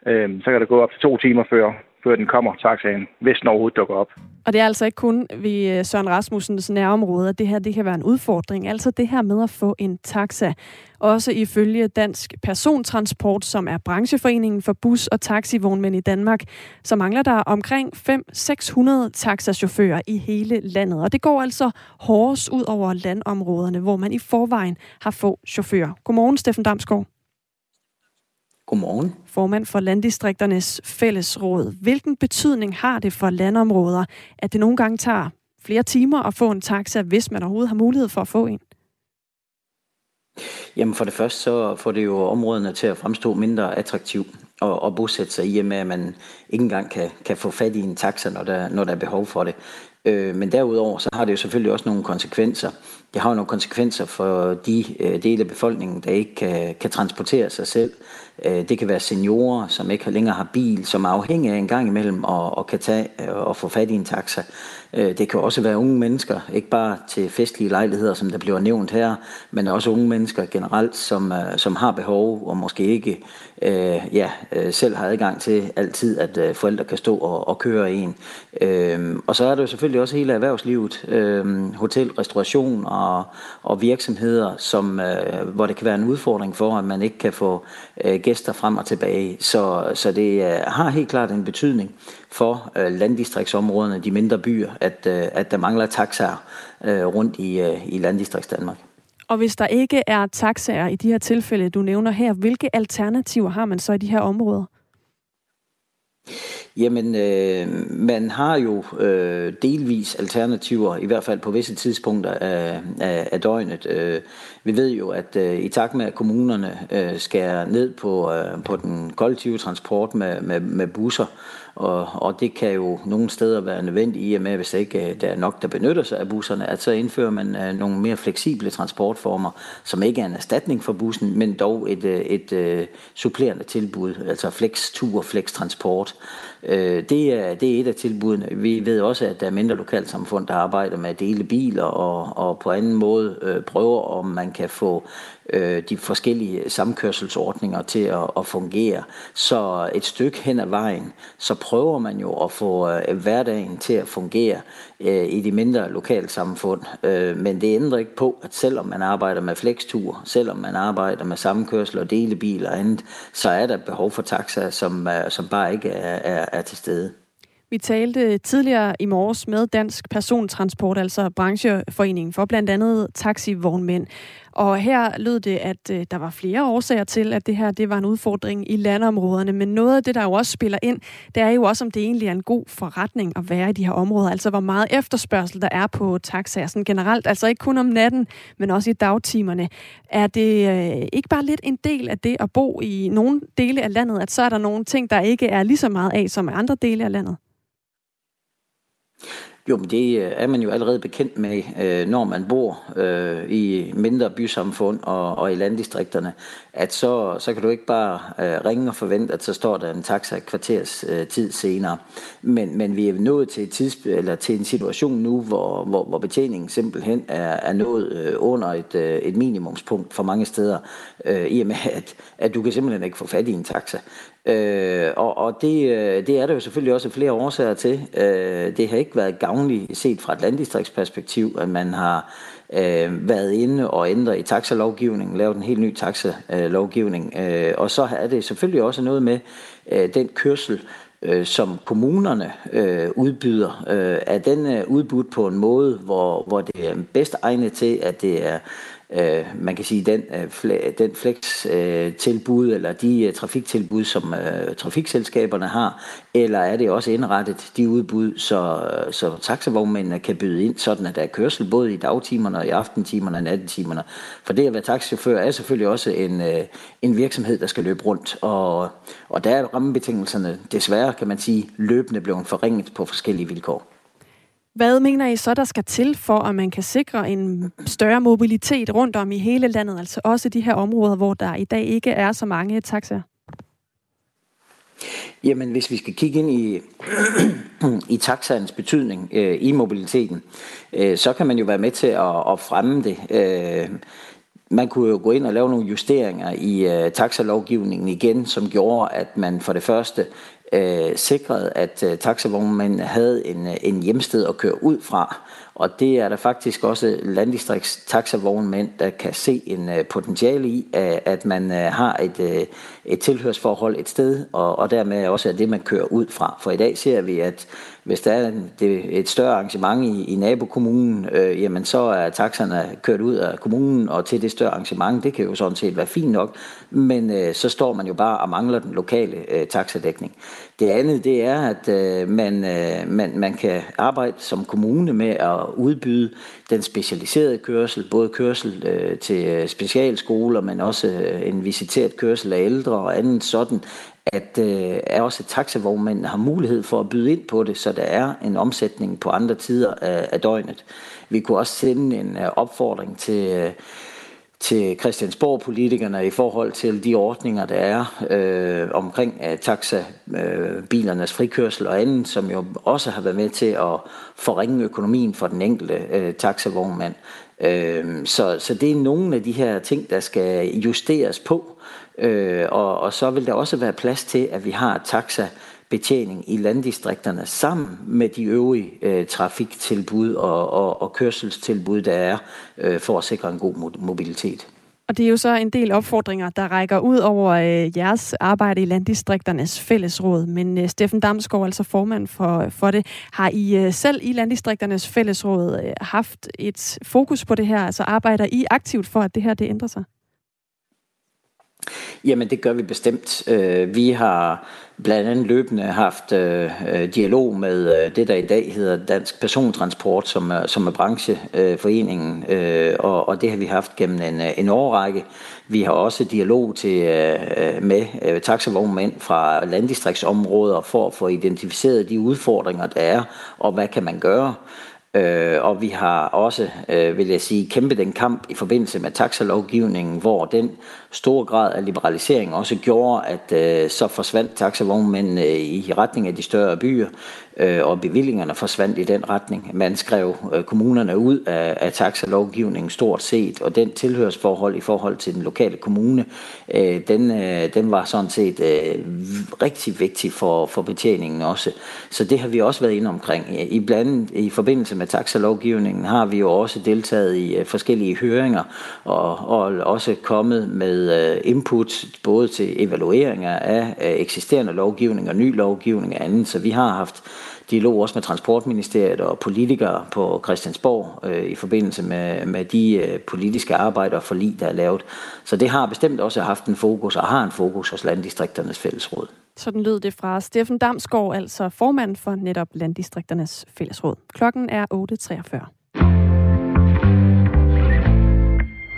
øh, så kan det gå op til to timer før, før den kommer, taxaen, hvis den overhovedet dukker op. Og det er altså ikke kun ved øh, Søren Rasmussens nærområde, at det her det kan være en udfordring. Altså det her med at få en taxa. Også ifølge Dansk Persontransport, som er brancheforeningen for bus- og taxivognmænd i Danmark, så mangler der omkring 500-600 taxachauffører i hele landet. Og det går altså hårdest ud over landområderne, hvor man i forvejen har få chauffører. Godmorgen, Steffen Damsgaard. Godmorgen. Formand for Landdistrikternes Fællesråd. Hvilken betydning har det for landområder, at det nogle gange tager flere timer at få en taxa, hvis man overhovedet har mulighed for at få en? Jamen for det første så får det jo områderne til at fremstå mindre attraktiv og, og bosætte sig i, med at man ikke engang kan, kan få fat i en taxa, når der, når der er behov for det. Øh, men derudover så har det jo selvfølgelig også nogle konsekvenser. Det har jo nogle konsekvenser for de øh, dele af befolkningen, der ikke kan, kan transportere sig selv. Øh, det kan være seniorer, som ikke længere har bil, som er afhængige af en gang imellem og, og kan tage og få fat i en taxa. Øh, det kan også være unge mennesker, ikke bare til festlige lejligheder, som der bliver nævnt her, men også unge mennesker generelt, som, øh, som har behov og måske ikke øh, ja, øh, selv har adgang til altid, at forældre kan stå og, og køre en. Øh, og så er der jo selvfølgelig også hele erhvervslivet, øh, hotel, restauration og, og virksomheder, som, øh, hvor det kan være en udfordring for, at man ikke kan få øh, gæster frem og tilbage. Så, så det øh, har helt klart en betydning for øh, landdistriktsområderne, de mindre byer, at, øh, at der mangler taxaer øh, rundt i, øh, i landdistrikts Danmark. Og hvis der ikke er taxaer i de her tilfælde, du nævner her, hvilke alternativer har man så i de her områder? Jamen, øh, man har jo øh, delvis alternativer, i hvert fald på visse tidspunkter af, af, af døgnet. Øh, vi ved jo, at øh, i takt med, at kommunerne øh, skærer ned på, øh, på den kollektive transport med, med, med busser, og, og det kan jo nogle steder være nødvendigt i og med, hvis ikke øh, der er nok, der benytter sig af busserne, at så indfører man øh, nogle mere fleksible transportformer, som ikke er en erstatning for bussen, men dog et, øh, et, et supplerende tilbud, altså flex-tur, flex-transport. Det er, det er et af tilbudene. Vi ved også, at der er mindre lokalsamfund, der arbejder med at dele biler og, og på anden måde prøver, om man kan få øh, de forskellige samkørselsordninger til at, at fungere. Så et stykke hen ad vejen, så prøver man jo at få øh, hverdagen til at fungere øh, i de mindre lokalsamfund. Øh, men det ændrer ikke på, at selvom man arbejder med flextur, selvom man arbejder med samkørsel og delebil og andet, så er der behov for taxa, som, øh, som bare ikke er, er, er til stede. Vi talte tidligere i morges med Dansk Persontransport, altså brancheforeningen for blandt andet taxivognmænd. Og her lød det, at øh, der var flere årsager til, at det her det var en udfordring i landområderne. Men noget af det, der jo også spiller ind, det er jo også, om det egentlig er en god forretning at være i de her områder. Altså hvor meget efterspørgsel der er på taxaer sådan generelt. Altså ikke kun om natten, men også i dagtimerne. Er det øh, ikke bare lidt en del af det at bo i nogle dele af landet, at så er der nogle ting, der ikke er lige så meget af som andre dele af landet? Jo, men det øh, er man jo allerede bekendt med, øh, når man bor øh, i mindre bysamfund og, og i landdistrikterne, at så, så kan du ikke bare ringe og forvente, at så står der en taxa et kvarters tid senere. Men, men vi er nået til, et tids, eller til en situation nu, hvor, hvor, hvor betjeningen simpelthen er, er nået under et, et minimumspunkt for mange steder, i og med at, at du kan simpelthen ikke få fat i en taxa. Øh, og og det, øh, det er der jo selvfølgelig også flere årsager til. Øh, det har ikke været gavnligt set fra et landdistriktsperspektiv, at man har øh, været inde og ændret i taxalovgivningen, lavet en helt ny taxalovgivning. Øh, og så er det selvfølgelig også noget med øh, den kørsel, øh, som kommunerne øh, udbyder, øh, er den øh, udbudt på en måde, hvor, hvor det er bedst egnet til, at det er øh, man kan sige, den, øh, den flex-tilbud, øh, eller de øh, trafiktilbud, som øh, trafikselskaberne har, eller er det også indrettet de udbud, så, øh, så taxavognmændene kan byde ind, sådan at der er kørsel både i dagtimerne og i aftentimerne og nattetimerne. For det at være taxichauffør er selvfølgelig også en, øh, en virksomhed, der skal løbe rundt, og, og der er rammebetingelserne desværre, kan man sige, løbende blevet forringet på forskellige vilkår. Hvad mener I så, der skal til for, at man kan sikre en større mobilitet rundt om i hele landet, altså også de her områder, hvor der i dag ikke er så mange taxaer? Jamen, hvis vi skal kigge ind i, i taxaens betydning øh, i mobiliteten, øh, så kan man jo være med til at, at fremme det. Øh, man kunne jo gå ind og lave nogle justeringer i øh, taxalovgivningen igen, som gjorde, at man for det første øh, sikrede, at øh, taxavognmænd havde en, øh, en hjemsted at køre ud fra. Og det er der faktisk også landdistrikts taxavognmænd, der kan se en øh, potentiale i, øh, at man øh, har et, øh, et tilhørsforhold et sted, og, og dermed også er det, man kører ud fra. For i dag ser vi, at hvis der er et større arrangement i, i nabokommunen, øh, jamen så er taxerne kørt ud af kommunen og til det større arrangement. Det kan jo sådan set være fint nok, men øh, så står man jo bare og mangler den lokale øh, taxadækning. Det andet, det er, at øh, man, øh, man, man kan arbejde som kommune med at udbyde den specialiserede kørsel, både kørsel øh, til øh, specialskoler, men også øh, en visiteret kørsel af ældre og andet sådan, at øh, er også taxavognmænd har mulighed for at byde ind på det, så der er en omsætning på andre tider af, af døgnet. Vi kunne også sende en øh, opfordring til, øh, til Christiansborg-politikerne i forhold til de ordninger, der er øh, omkring øh, taxabilernes øh, frikørsel og andet, som jo også har været med til at forringe økonomien for den enkelte øh, taxavognmand. Øh, så, så det er nogle af de her ting, der skal justeres på, Øh, og, og så vil der også være plads til, at vi har taxa betjening i landdistrikterne sammen med de øvrige øh, trafiktilbud og, og, og kørselstilbud, der er øh, for at sikre en god mobilitet. Og det er jo så en del opfordringer, der rækker ud over øh, jeres arbejde i Landdistrikternes Fællesråd. Men øh, Steffen Damsgaard, altså formand for, for det, har I øh, selv i Landdistrikternes Fællesråd øh, haft et fokus på det her? Altså arbejder I aktivt for, at det her det ændrer sig? Jamen, det gør vi bestemt. Øh, vi har blandt andet løbende haft øh, øh, dialog med det, der i dag hedder Dansk Persontransport, som er, som er brancheforeningen, og, og det har vi haft gennem en, en årrække. Vi har også dialog til, med taxavognmænd fra landdistriktsområder for at få identificeret de udfordringer, der er, og hvad kan man gøre. Øh, og vi har også, øh, vil jeg sige, kæmpet den kamp i forbindelse med taxalovgivningen, hvor den store grad af liberalisering også gjorde, at øh, så forsvandt taxavognmændene i retning af de større byer, Øh, og bevillingerne forsvandt i den retning. Man skrev øh, kommunerne ud af, af taxalovgivningen stort set, og den tilhørsforhold i forhold til den lokale kommune, øh, den, den var sådan set rigtig vigtig for, for betjeningen også. Så det har vi også været inde omkring. I blandt i forbindelse med taxalovgivningen har vi jo også deltaget i forskellige høringer, og, og også kommet med input både til evalueringer af eksisterende lovgivning og ny lovgivning og andet, så vi har haft dialog også med Transportministeriet og politikere på Christiansborg øh, i forbindelse med, med de øh, politiske arbejder og forlig, der er lavet. Så det har bestemt også haft en fokus og har en fokus hos Landdistrikternes Fællesråd. Sådan lød det fra Steffen Damsgaard, altså formand for netop Landdistrikternes Fællesråd. Klokken er 8.43.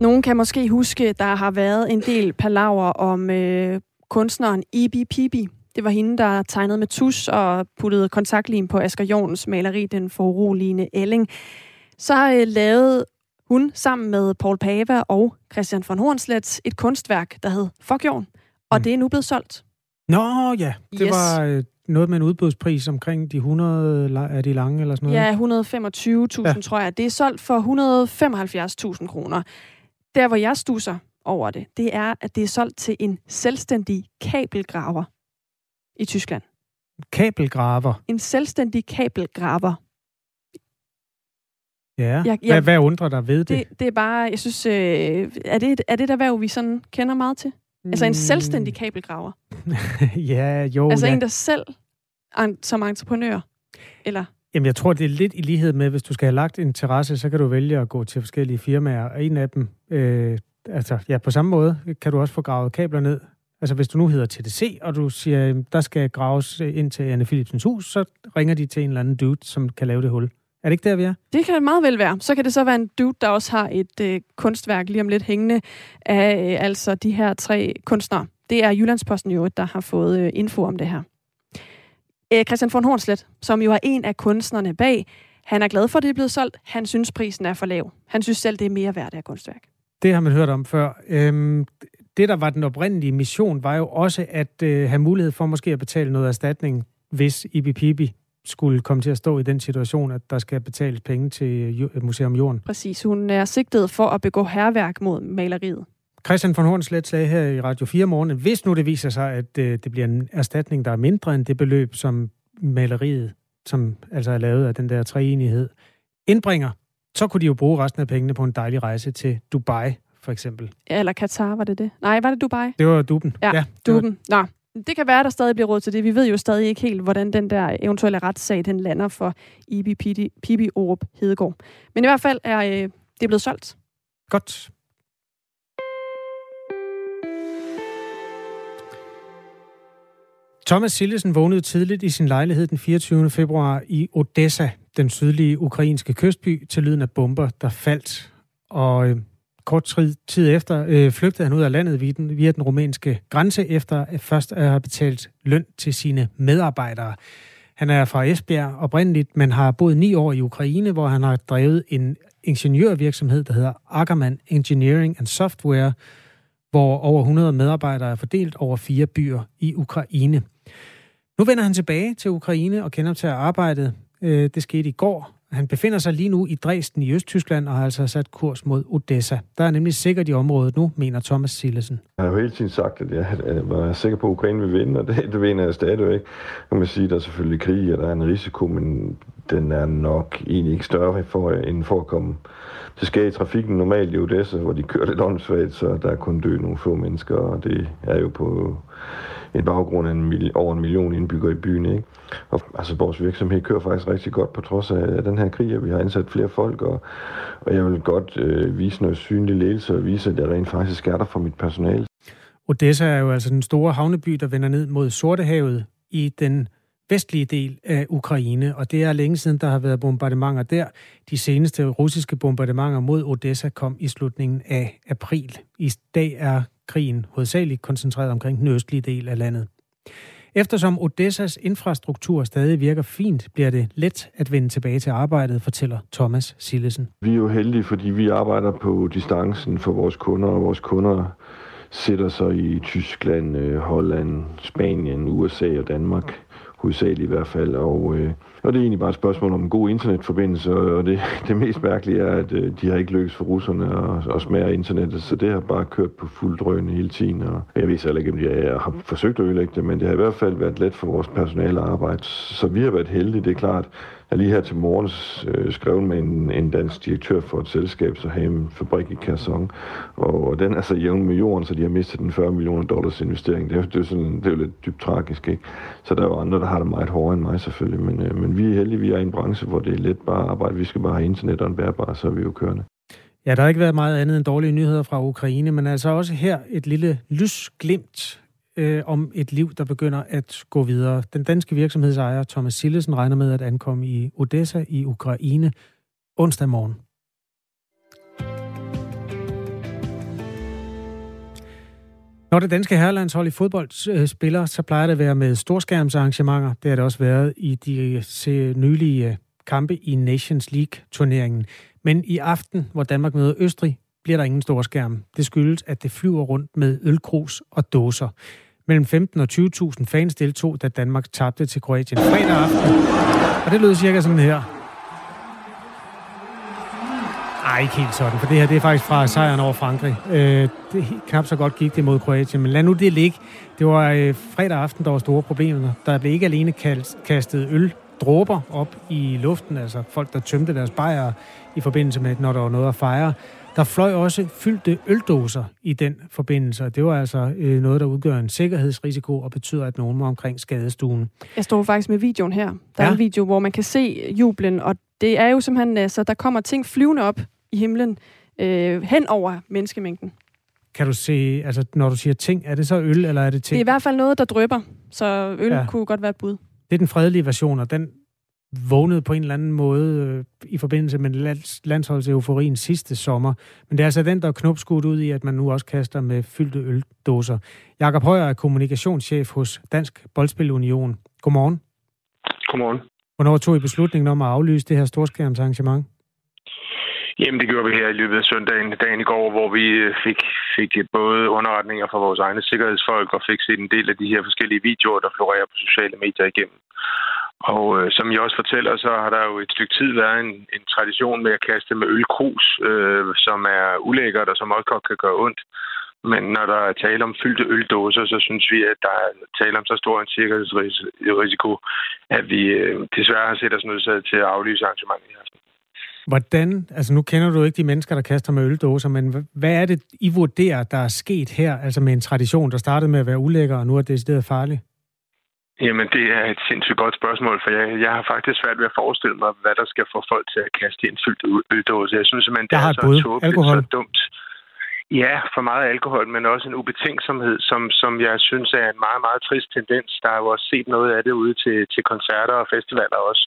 Nogen kan måske huske, der har været en del palaver om øh, kunstneren Ibi Pibi. Det var hende, der tegnede med tus og puttede kontaktlim på Asger Jorns maleri Den foruroligende Elling. Så øh, lavede hun sammen med Paul Pava og Christian von Hornslet et kunstværk, der hed Fuck Jorn. Og mm. det er nu blevet solgt. Nå ja, det yes. var øh, noget med en udbudspris omkring de 100 af de lange eller sådan noget. Ja, 125.000 ja. tror jeg. Det er solgt for 175.000 kroner. Der, hvor jeg stusser over det, det er, at det er solgt til en selvstændig kabelgraver i Tyskland. Kabelgraver? En selvstændig kabelgraver. Ja, jeg, jeg, hvad, hvad undrer dig ved det? Det, det er bare, jeg synes, øh, er, det, er det der værv, vi sådan kender meget til? Mm. Altså en selvstændig kabelgraver? ja, jo. Altså ja. en, der selv som entreprenør? Eller? Jamen, jeg tror, det er lidt i lighed med, hvis du skal have lagt en terrasse, så kan du vælge at gå til forskellige firmaer, og en af dem, øh, altså ja, på samme måde, kan du også få gravet kabler ned. Altså, hvis du nu hedder TDC, og du siger, der skal graves øh, ind til Anne Philipsens hus, så ringer de til en eller anden dude, som kan lave det hul. Er det ikke der, vi er? Det kan det meget vel være. Så kan det så være en dude, der også har et øh, kunstværk lige om lidt hængende af øh, altså de her tre kunstnere. Det er Jyllandsposten jo, der har fået øh, info om det her. Æ, Christian von Hornslet, som jo er en af kunstnerne bag, han er glad for, at det er blevet solgt. Han synes, prisen er for lav. Han synes selv, det er mere værd af kunstværk. Det har man hørt om før. Øhm, det, der var den oprindelige mission, var jo også at øh, have mulighed for måske at betale noget erstatning, hvis Ibi Pibi skulle komme til at stå i den situation, at der skal betales penge til Museum Jorden. Præcis. Hun er sigtet for at begå herværk mod maleriet. Christian von Hornslet sagde her i Radio 4 morgen, hvis nu det viser sig, at øh, det bliver en erstatning, der er mindre end det beløb, som maleriet, som altså er lavet af den der treenighed, indbringer, så kunne de jo bruge resten af pengene på en dejlig rejse til Dubai, for eksempel. Eller Katar, var det det? Nej, var det Dubai? Det var Duben. Ja, ja Duben. Var... Nå, det kan være, der stadig bliver råd til det. Vi ved jo stadig ikke helt, hvordan den der eventuelle retssag, den lander for Ibi Pibi, Orup Hedegaard. Men i hvert fald er øh, det blevet solgt. Godt. Thomas Sillesen vågnede tidligt i sin lejlighed den 24. februar i Odessa, den sydlige ukrainske kystby, til lyden af bomber, der faldt. Og øh, kort tid efter øh, flygtede han ud af landet via den, via den rumænske grænse, efter at først at have betalt løn til sine medarbejdere. Han er fra Esbjerg oprindeligt, men har boet ni år i Ukraine, hvor han har drevet en ingeniørvirksomhed, der hedder Ackermann Engineering and Software, hvor over 100 medarbejdere er fordelt over fire byer i Ukraine. Nu vender han tilbage til Ukraine og kender til arbejdet. Øh, det skete i går. Han befinder sig lige nu i Dresden i Østtyskland og har altså sat kurs mod Odessa. Der er nemlig sikkert i området nu, mener Thomas Sillesen. Jeg har jo hele tiden sagt, at jeg var sikker på, at Ukraine vil vinde, og det, det vinder jeg stadigvæk. Man kan sige, at der er selvfølgelig krig, og der er en risiko, men den er nok egentlig ikke større for, end for at komme til skade i trafikken normalt i Odessa, hvor de kører lidt åndssvagt, så der er kun dø nogle få mennesker, og det er jo på en baggrund af en over en million indbyggere i byen. Ikke? Og, altså, vores virksomhed kører faktisk rigtig godt på trods af den her krig, og vi har ansat flere folk, og, og jeg vil godt øh, vise noget synlig ledelse og vise, at jeg rent faktisk er der for mit personale. Odessa er jo altså den store havneby, der vender ned mod Sortehavet i den vestlige del af Ukraine, og det er længe siden, der har været bombardementer der. De seneste russiske bombardementer mod Odessa kom i slutningen af april. I dag er krigen hovedsageligt koncentreret omkring den østlige del af landet. Eftersom Odessas infrastruktur stadig virker fint, bliver det let at vende tilbage til arbejdet, fortæller Thomas Sillesen. Vi er jo heldige, fordi vi arbejder på distancen for vores kunder, og vores kunder sætter sig i Tyskland, øh, Holland, Spanien, USA og Danmark hovedsageligt i hvert fald. Og, øh, og det er egentlig bare et spørgsmål om en god internetforbindelse, og det, det mest mærkelige er, at øh, de har ikke lykkes for russerne at, at smadre internettet, så det har bare kørt på fuld drøn hele tiden. Og jeg ved heller ikke, om jeg har forsøgt at ødelægge det, men det har i hvert fald været let for vores personale at arbejde. Så vi har været heldige, det er klart. Jeg lige her til morgen øh, skrev med en, en dansk direktør for et selskab, så har en fabrik i Kherson, og, og den er så jævn med jorden, så de har mistet den 40 millioner dollars investering. Det er, det er, sådan, det er jo lidt dybt tragisk, ikke? Så der er jo andre, der har det meget hårdere end mig selvfølgelig, men, øh, men vi er heldige, vi er i en branche, hvor det er let bare at arbejde. Vi skal bare have internet og en bærbar, så er vi jo kørende. Ja, der har ikke været meget andet end dårlige nyheder fra Ukraine, men altså også her et lille lysglimt øh, om et liv, der begynder at gå videre. Den danske virksomhedsejer Thomas Sillesen regner med at ankomme i Odessa i Ukraine onsdag morgen. Når det danske herrelandshold i fodbold øh, spiller, så plejer det at være med storskærmsarrangementer. Det har det også været i de nylige øh, kampe i Nations League-turneringen. Men i aften, hvor Danmark møder Østrig, bliver der ingen storskærm. Det skyldes, at det flyver rundt med ølkrus og dåser. Mellem 15 og 20.000 fans deltog, da Danmark tabte til Kroatien fredag aften. Og det lød cirka sådan her. Ej, ikke helt sådan, for det her det er faktisk fra sejren over Frankrig. Øh, det knap så godt gik det mod Kroatien, men lad nu det ligge. Det var øh, fredag aften, der var store problemer. Der blev ikke alene kastet øl dråber op i luften, altså folk, der tømte deres bajere i forbindelse med, når der var noget at fejre. Der fløj også fyldte øldåser i den forbindelse, og det var altså øh, noget, der udgør en sikkerhedsrisiko og betyder, at nogen må omkring skadestuen. Jeg står faktisk med videoen her. Der ja. er en video, hvor man kan se jublen, og det er jo simpelthen, altså, der kommer ting flyvende op i himlen øh, hen over menneskemængden. Kan du se, altså når du siger ting, er det så øl, eller er det ting? Det er i hvert fald noget, der drøber, så øl ja. kunne godt være et bud. Det er den fredelige version, og den vågnede på en eller anden måde øh, i forbindelse med landsholdseuforiens sidste sommer. Men det er altså den, der er knopskudt ud i, at man nu også kaster med fyldte øldåser. Jakob Højer er kommunikationschef hos Dansk Boldspilunion. Godmorgen. Godmorgen. Hvornår tog I beslutningen om at aflyse det her storskærmsarrangement? Jamen, det gjorde vi her i løbet af søndagen, dagen i går, hvor vi øh, fik, fik både underretninger fra vores egne sikkerhedsfolk og fik set en del af de her forskellige videoer, der florerer på sociale medier igennem. Og øh, som jeg også fortæller, så har der jo et stykke tid været en, en tradition med at kaste med ølkrus, øh, som er ulækkert og som også godt kan gøre ondt. Men når der er tale om fyldte øldåser, så synes vi, at der er tale om så stor en sikkerhedsrisiko, at vi øh, desværre har set os nødsaget til at aflyse arrangementet i aften. Hvordan, altså nu kender du ikke de mennesker, der kaster med øldåser, men hvad er det, I vurderer, der er sket her, altså med en tradition, der startede med at være ulækker, og nu er det decideret farligt? Jamen, det er et sindssygt godt spørgsmål, for jeg, jeg har faktisk svært ved at forestille mig, hvad der skal få folk til at kaste en fyldt øldåse. Jeg synes simpelthen, det er så tåbeligt, alkohol. så dumt. Ja, for meget alkohol, men også en ubetænksomhed, som, som jeg synes er en meget, meget trist tendens. Der er jo også set noget af det ude til, til koncerter og festivaler også.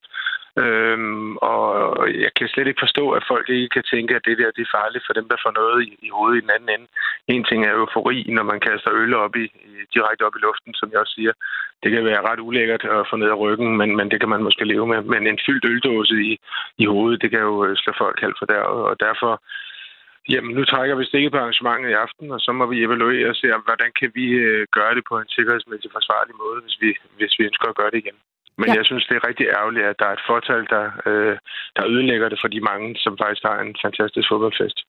Øhm, og jeg kan slet ikke forstå, at folk ikke kan tænke, at det der det er farligt for dem, der får noget i, i hovedet i den anden ende. En ting er eufori, når man kaster øl op i, i, direkte op i luften, som jeg også siger. Det kan være ret ulækkert at få ned af ryggen, men, men det kan man måske leve med. Men en fyldt øldåse i, i hovedet, det kan jo øh, slå folk halvt for der. Og derfor, Jamen, nu trækker vi stikket på arrangementet i aften, og så må vi evaluere og se, hvordan kan vi øh, gøre det på en sikkerhedsmæssig forsvarlig måde, hvis vi, hvis vi ønsker at gøre det igen. Men ja. jeg synes, det er rigtig ærgerligt, at der er et fortal, der, øh, der ødelægger det for de mange, som faktisk har en fantastisk fodboldfest.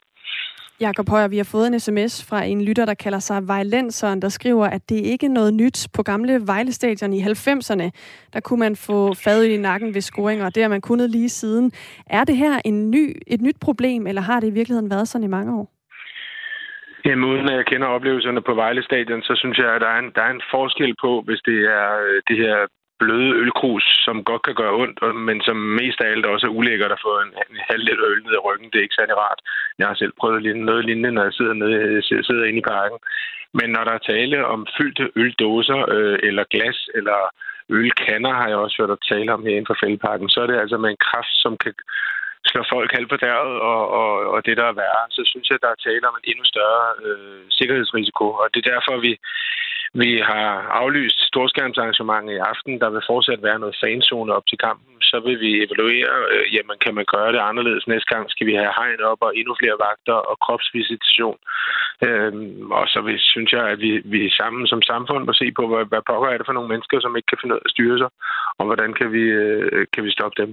Jakob Højer, vi har fået en sms fra en lytter, der kalder sig Vejlenseren, der skriver, at det ikke er noget nyt på gamle Vejle-stadion i 90'erne. Der kunne man få fadet i nakken ved scoringer, og det har man kunnet lige siden. Er det her en ny, et nyt problem, eller har det i virkeligheden været sådan i mange år? Jamen, uden at jeg kender oplevelserne på Vejle Stadion, så synes jeg, at der er en, der er en forskel på, hvis det er øh, det her bløde ølkrus, som godt kan gøre ondt, men som mest af alt også er ulækkert at få en, en halv liter øl ned i ryggen. Det er ikke særlig rart. Jeg har selv prøvet noget lignende, når jeg sidder, nede, sidder inde i parken. Men når der er tale om fyldte øldåser, øh, eller glas, eller ølkander, har jeg også hørt at tale om her inden for fældeparken, så er det altså med en kraft, som kan slår folk halvt på døret og, og, og det, der er værre, så synes jeg, der er tale om en endnu større øh, sikkerhedsrisiko. Og det er derfor, vi, vi har aflyst storskærmsarrangementet i aften. Der vil fortsat være noget fanzone op til kampen. Så vil vi evaluere, øh, jamen kan man gøre det anderledes næste gang? Skal vi have hegn op og endnu flere vagter og kropsvisitation? Øh, og så vil, synes jeg, at vi, vi sammen som samfund må se på, hvad, hvad pokker er det for nogle mennesker, som ikke kan finde ud af at styre sig, og hvordan kan vi, øh, kan vi stoppe dem?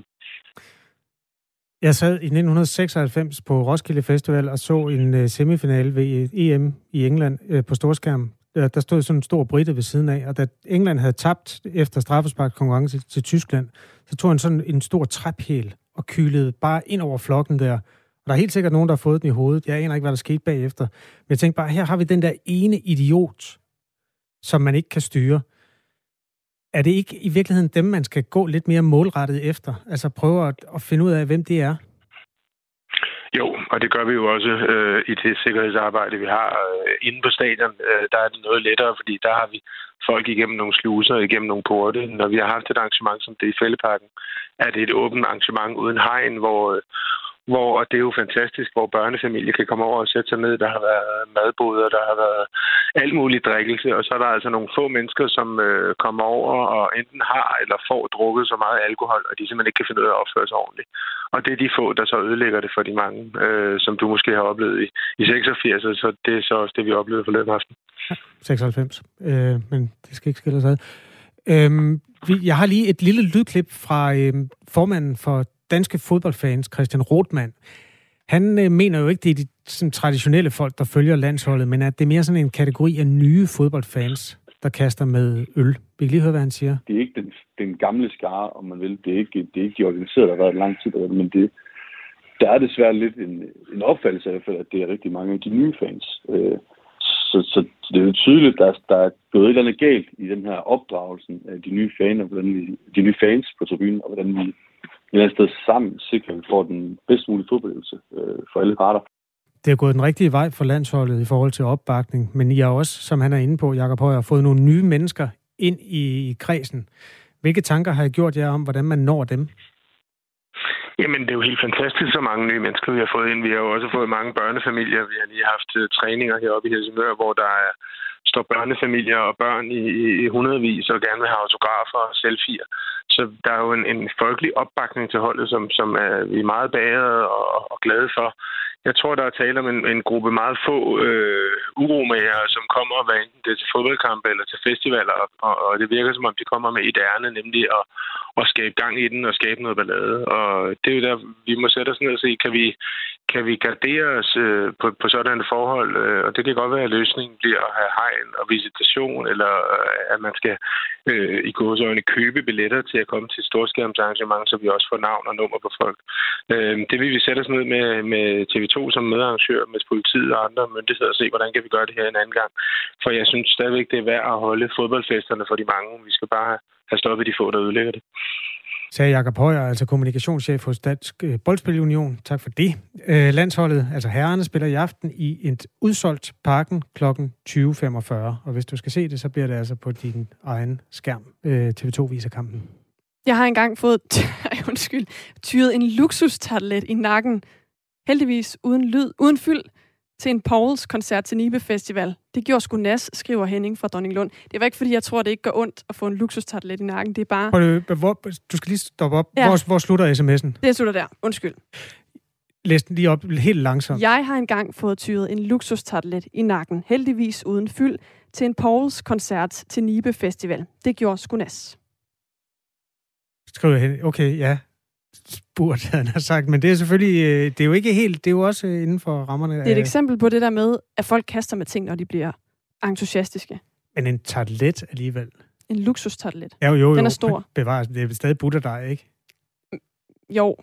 Jeg sad i 1996 på Roskilde Festival og så en øh, semifinale ved øh, EM i England øh, på storskærm. Der, stod sådan en stor britte ved siden af, og da England havde tabt efter straffespark konkurrence til, Tyskland, så tog han sådan en stor træpæl og kylede bare ind over flokken der. Og der er helt sikkert nogen, der har fået den i hovedet. Jeg aner ikke, hvad der skete bagefter. Men jeg tænkte bare, her har vi den der ene idiot, som man ikke kan styre. Er det ikke i virkeligheden dem, man skal gå lidt mere målrettet efter? Altså prøve at, at finde ud af, hvem det er? Jo, og det gør vi jo også øh, i det sikkerhedsarbejde, vi har øh, inde på stadion. Øh, der er det noget lettere, fordi der har vi folk igennem nogle sluser, igennem nogle porte. Når vi har haft et arrangement som det i Fælleparken, er det et åbent arrangement uden hegn, hvor, øh, hvor og det er jo fantastisk, hvor børnefamilier kan komme over og sætte sig ned. Der har været madboder, der har været alt muligt drikkelse, og så er der altså nogle få mennesker, som øh, kommer over og enten har eller får drukket så meget alkohol, at de simpelthen ikke kan finde ud af at opføre sig ordentligt. Og det er de få, der så ødelægger det for de mange, øh, som du måske har oplevet i, i 86, så det er så også det, vi oplevede for aften. 96, øh, men det skal ikke skille os ad. Øhm, jeg har lige et lille lydklip fra øhm, formanden for danske fodboldfans, Christian Rothmann, han øh, mener jo ikke, det er de sådan, traditionelle folk, der følger landsholdet, men at det er mere sådan en kategori af nye fodboldfans, der kaster med øl. Vi kan lige høre, hvad han siger. Det er ikke den, den gamle skare, om man vil. Det er ikke, det er ikke de organiserede, der har været lang tid, men det, der er desværre lidt en, en opfattelse af, at det er rigtig mange af de nye fans. Øh, så, så, det er jo tydeligt, at der, der er gået et eller andet galt i den her opdragelsen af de nye fans, og hvordan vi, de nye fans på tribunen, og hvordan vi eller andet sted sammen sikrer, at vi får den bedst mulige fodboldøvelse øh, for alle parter. Det er gået den rigtige vej for landsholdet i forhold til opbakning, men I har også, som han er inde på, Jakob Højer, fået nogle nye mennesker ind i kredsen. Hvilke tanker har I gjort jer om, hvordan man når dem? Jamen, det er jo helt fantastisk, så mange nye mennesker, vi har fået ind. Vi har jo også fået mange børnefamilier. Vi har lige haft uh, træninger heroppe i Helsingør, hvor der er, står børnefamilier og børn i, i, i hundredvis og gerne vil have autografer og selfies. Så der er jo en, en folkelig opbakning til holdet, som, som er, vi er meget bagede og, og glade for. Jeg tror, der er tale om en, en gruppe meget få øh, uromager, som kommer, hvad enten det er til fodboldkampe eller til festivaler, og, og det virker som om, de kommer med et ærne, nemlig at, at skabe gang i den og skabe noget ballade. Og det er jo der, vi må sætte os ned og se, kan vi, kan vi gardere os øh, på, på sådan et forhold? Øh, og det kan godt være, at løsningen bliver at have hegn og visitation, eller øh, at man skal øh, i gåsøjne købe billetter til at komme til et storskærmsarrangement, så vi også får navn og nummer på folk. Øh, det vil vi sætte os ned med, med TV2 som medarrangør, med politiet og andre myndigheder og se, hvordan kan vi gøre det her en anden gang. For jeg synes stadigvæk, det er værd at holde fodboldfesterne for de mange. Vi skal bare have stoppet de få, der ødelægger det sagde Jakob Højer, altså kommunikationschef hos Dansk øh, Boldspilunion. Tak for det. Øh, landsholdet, altså herrerne, spiller i aften i et udsolgt parken kl. 20.45. Og hvis du skal se det, så bliver det altså på din egen skærm. Øh, TV2 viser kampen. Jeg har engang fået, undskyld, tyret en luksustartlet i nakken. Heldigvis uden lyd, uden fyld til en Pauls koncert til Nibe Festival. Det gjorde sgu nas, skriver Henning fra Dronning Lund. Det var ikke, fordi jeg tror, det ikke gør ondt at få en luksustartlet i nakken. Det er bare... Hvor, du skal lige stoppe op. Ja. Hvor, hvor slutter sms'en? Det slutter der. Undskyld. Læs den lige op helt langsomt. Jeg har engang fået tyret en luksustartlet i nakken, heldigvis uden fyld, til en Pauls koncert til Nibe Festival. Det gjorde sgu nas. skriver hen. Okay, ja, spurgt, han har sagt. Men det er selvfølgelig, øh, det er jo ikke helt, det er jo også øh, inden for rammerne. Det er et eksempel på det der med, at folk kaster med ting, når de bliver entusiastiske. Men en tartlet alligevel. En luksustartlet. Ja, jo, jo. Den er stor. Bevares, det er stadig dig, ikke? Jo.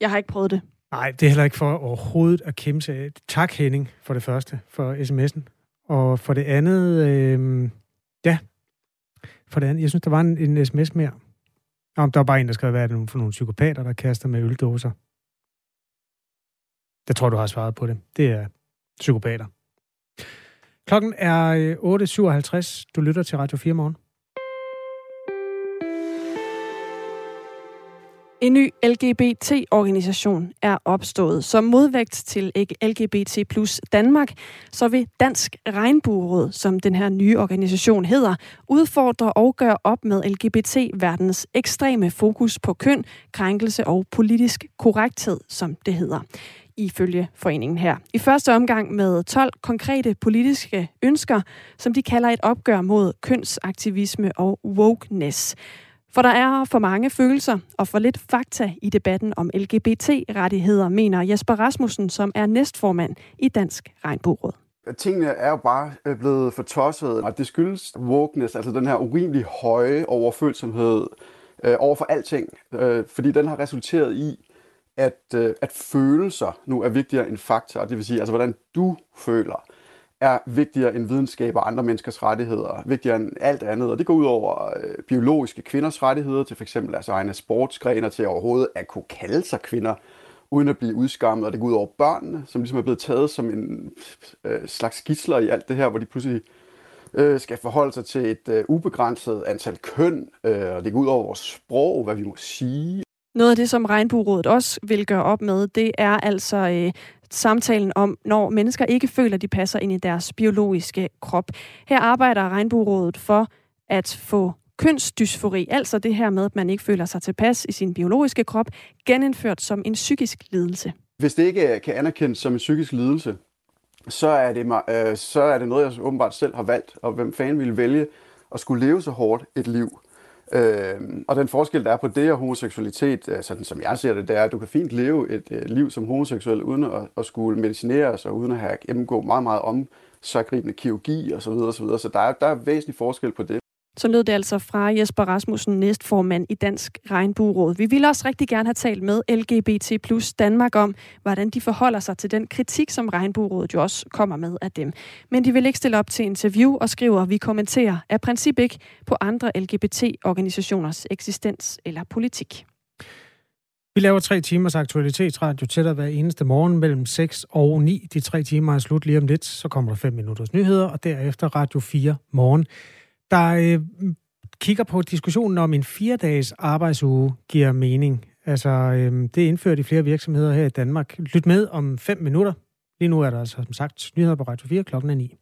Jeg har ikke prøvet det. Nej, det er heller ikke for overhovedet at kæmpe sig. Tak, Henning, for det første, for sms'en. Og for det andet, øh, ja, for det andet, jeg synes, der var en, en sms mere. Jamen, der var bare en, der skrev, hvad er det for nogle psykopater, der kaster med øldåser? Jeg tror, du har svaret på det. Det er psykopater. Klokken er øh, 8.57. Du lytter til Radio 4 morgen. En ny LGBT-organisation er opstået. Som modvægt til LGBT plus Danmark, så vil Dansk Regnbueråd, som den her nye organisation hedder, udfordre og gøre op med LGBT-verdens ekstreme fokus på køn, krænkelse og politisk korrekthed, som det hedder ifølge foreningen her. I første omgang med 12 konkrete politiske ønsker, som de kalder et opgør mod kønsaktivisme og wokeness. For der er for mange følelser og for lidt fakta i debatten om LGBT-rettigheder, mener Jesper Rasmussen, som er næstformand i Dansk Regnbueråd. Tingene er jo bare øh, blevet for tosset, og det skyldes wokeness, altså den her urimelig høje overfølsomhed øh, over for alting, øh, fordi den har resulteret i, at, øh, at følelser nu er vigtigere end fakta, det vil sige, altså hvordan du føler er vigtigere end videnskab og andre menneskers rettigheder, vigtigere end alt andet. Og det går ud over øh, biologiske kvinders rettigheder til f.eks. altså egne sportsgrener til overhovedet at kunne kalde sig kvinder, uden at blive udskammet. Og det går ud over børnene, som ligesom er blevet taget som en øh, slags gidsler i alt det her, hvor de pludselig øh, skal forholde sig til et øh, ubegrænset antal køn. Øh, og det går ud over vores sprog, hvad vi må sige. Noget af det, som Regnbuerådet også vil gøre op med, det er altså øh, samtalen om, når mennesker ikke føler, de passer ind i deres biologiske krop. Her arbejder Regnbuerådet for at få kønsdysfori, altså det her med, at man ikke føler sig tilpas i sin biologiske krop, genindført som en psykisk lidelse. Hvis det ikke øh, kan anerkendes som en psykisk lidelse, så er det, øh, så er det noget, jeg åbenbart selv har valgt, og hvem fanden ville vælge at skulle leve så hårdt et liv. Øh, og den forskel, der er på det og homoseksualitet, øh, sådan som jeg ser det, det er, at du kan fint leve et øh, liv som homoseksuel, uden at, at skulle medicineres, og uden at have gennemgå meget, meget om så kirurgi osv. Så, videre, så, videre. så der er, der er væsentlig forskel på det. Så lød det altså fra Jesper Rasmussen, næstformand i Dansk Regnbueråd. Vi ville også rigtig gerne have talt med LGBT plus Danmark om, hvordan de forholder sig til den kritik, som Regnbuerådet jo også kommer med af dem. Men de vil ikke stille op til interview og skriver, at vi kommenterer af princip ikke på andre LGBT-organisationers eksistens eller politik. Vi laver tre timers aktualitetsradio til dig hver eneste morgen mellem 6 og 9. De tre timer er slut lige om lidt, så kommer der 5 minutters nyheder, og derefter Radio 4 morgen der øh, kigger på diskussionen om en fire-dages arbejdsuge giver mening. Altså, øh, det er indført i flere virksomheder her i Danmark. Lyt med om fem minutter. Lige nu er der altså, som sagt, nyheder på Radio 4 klokken er 9.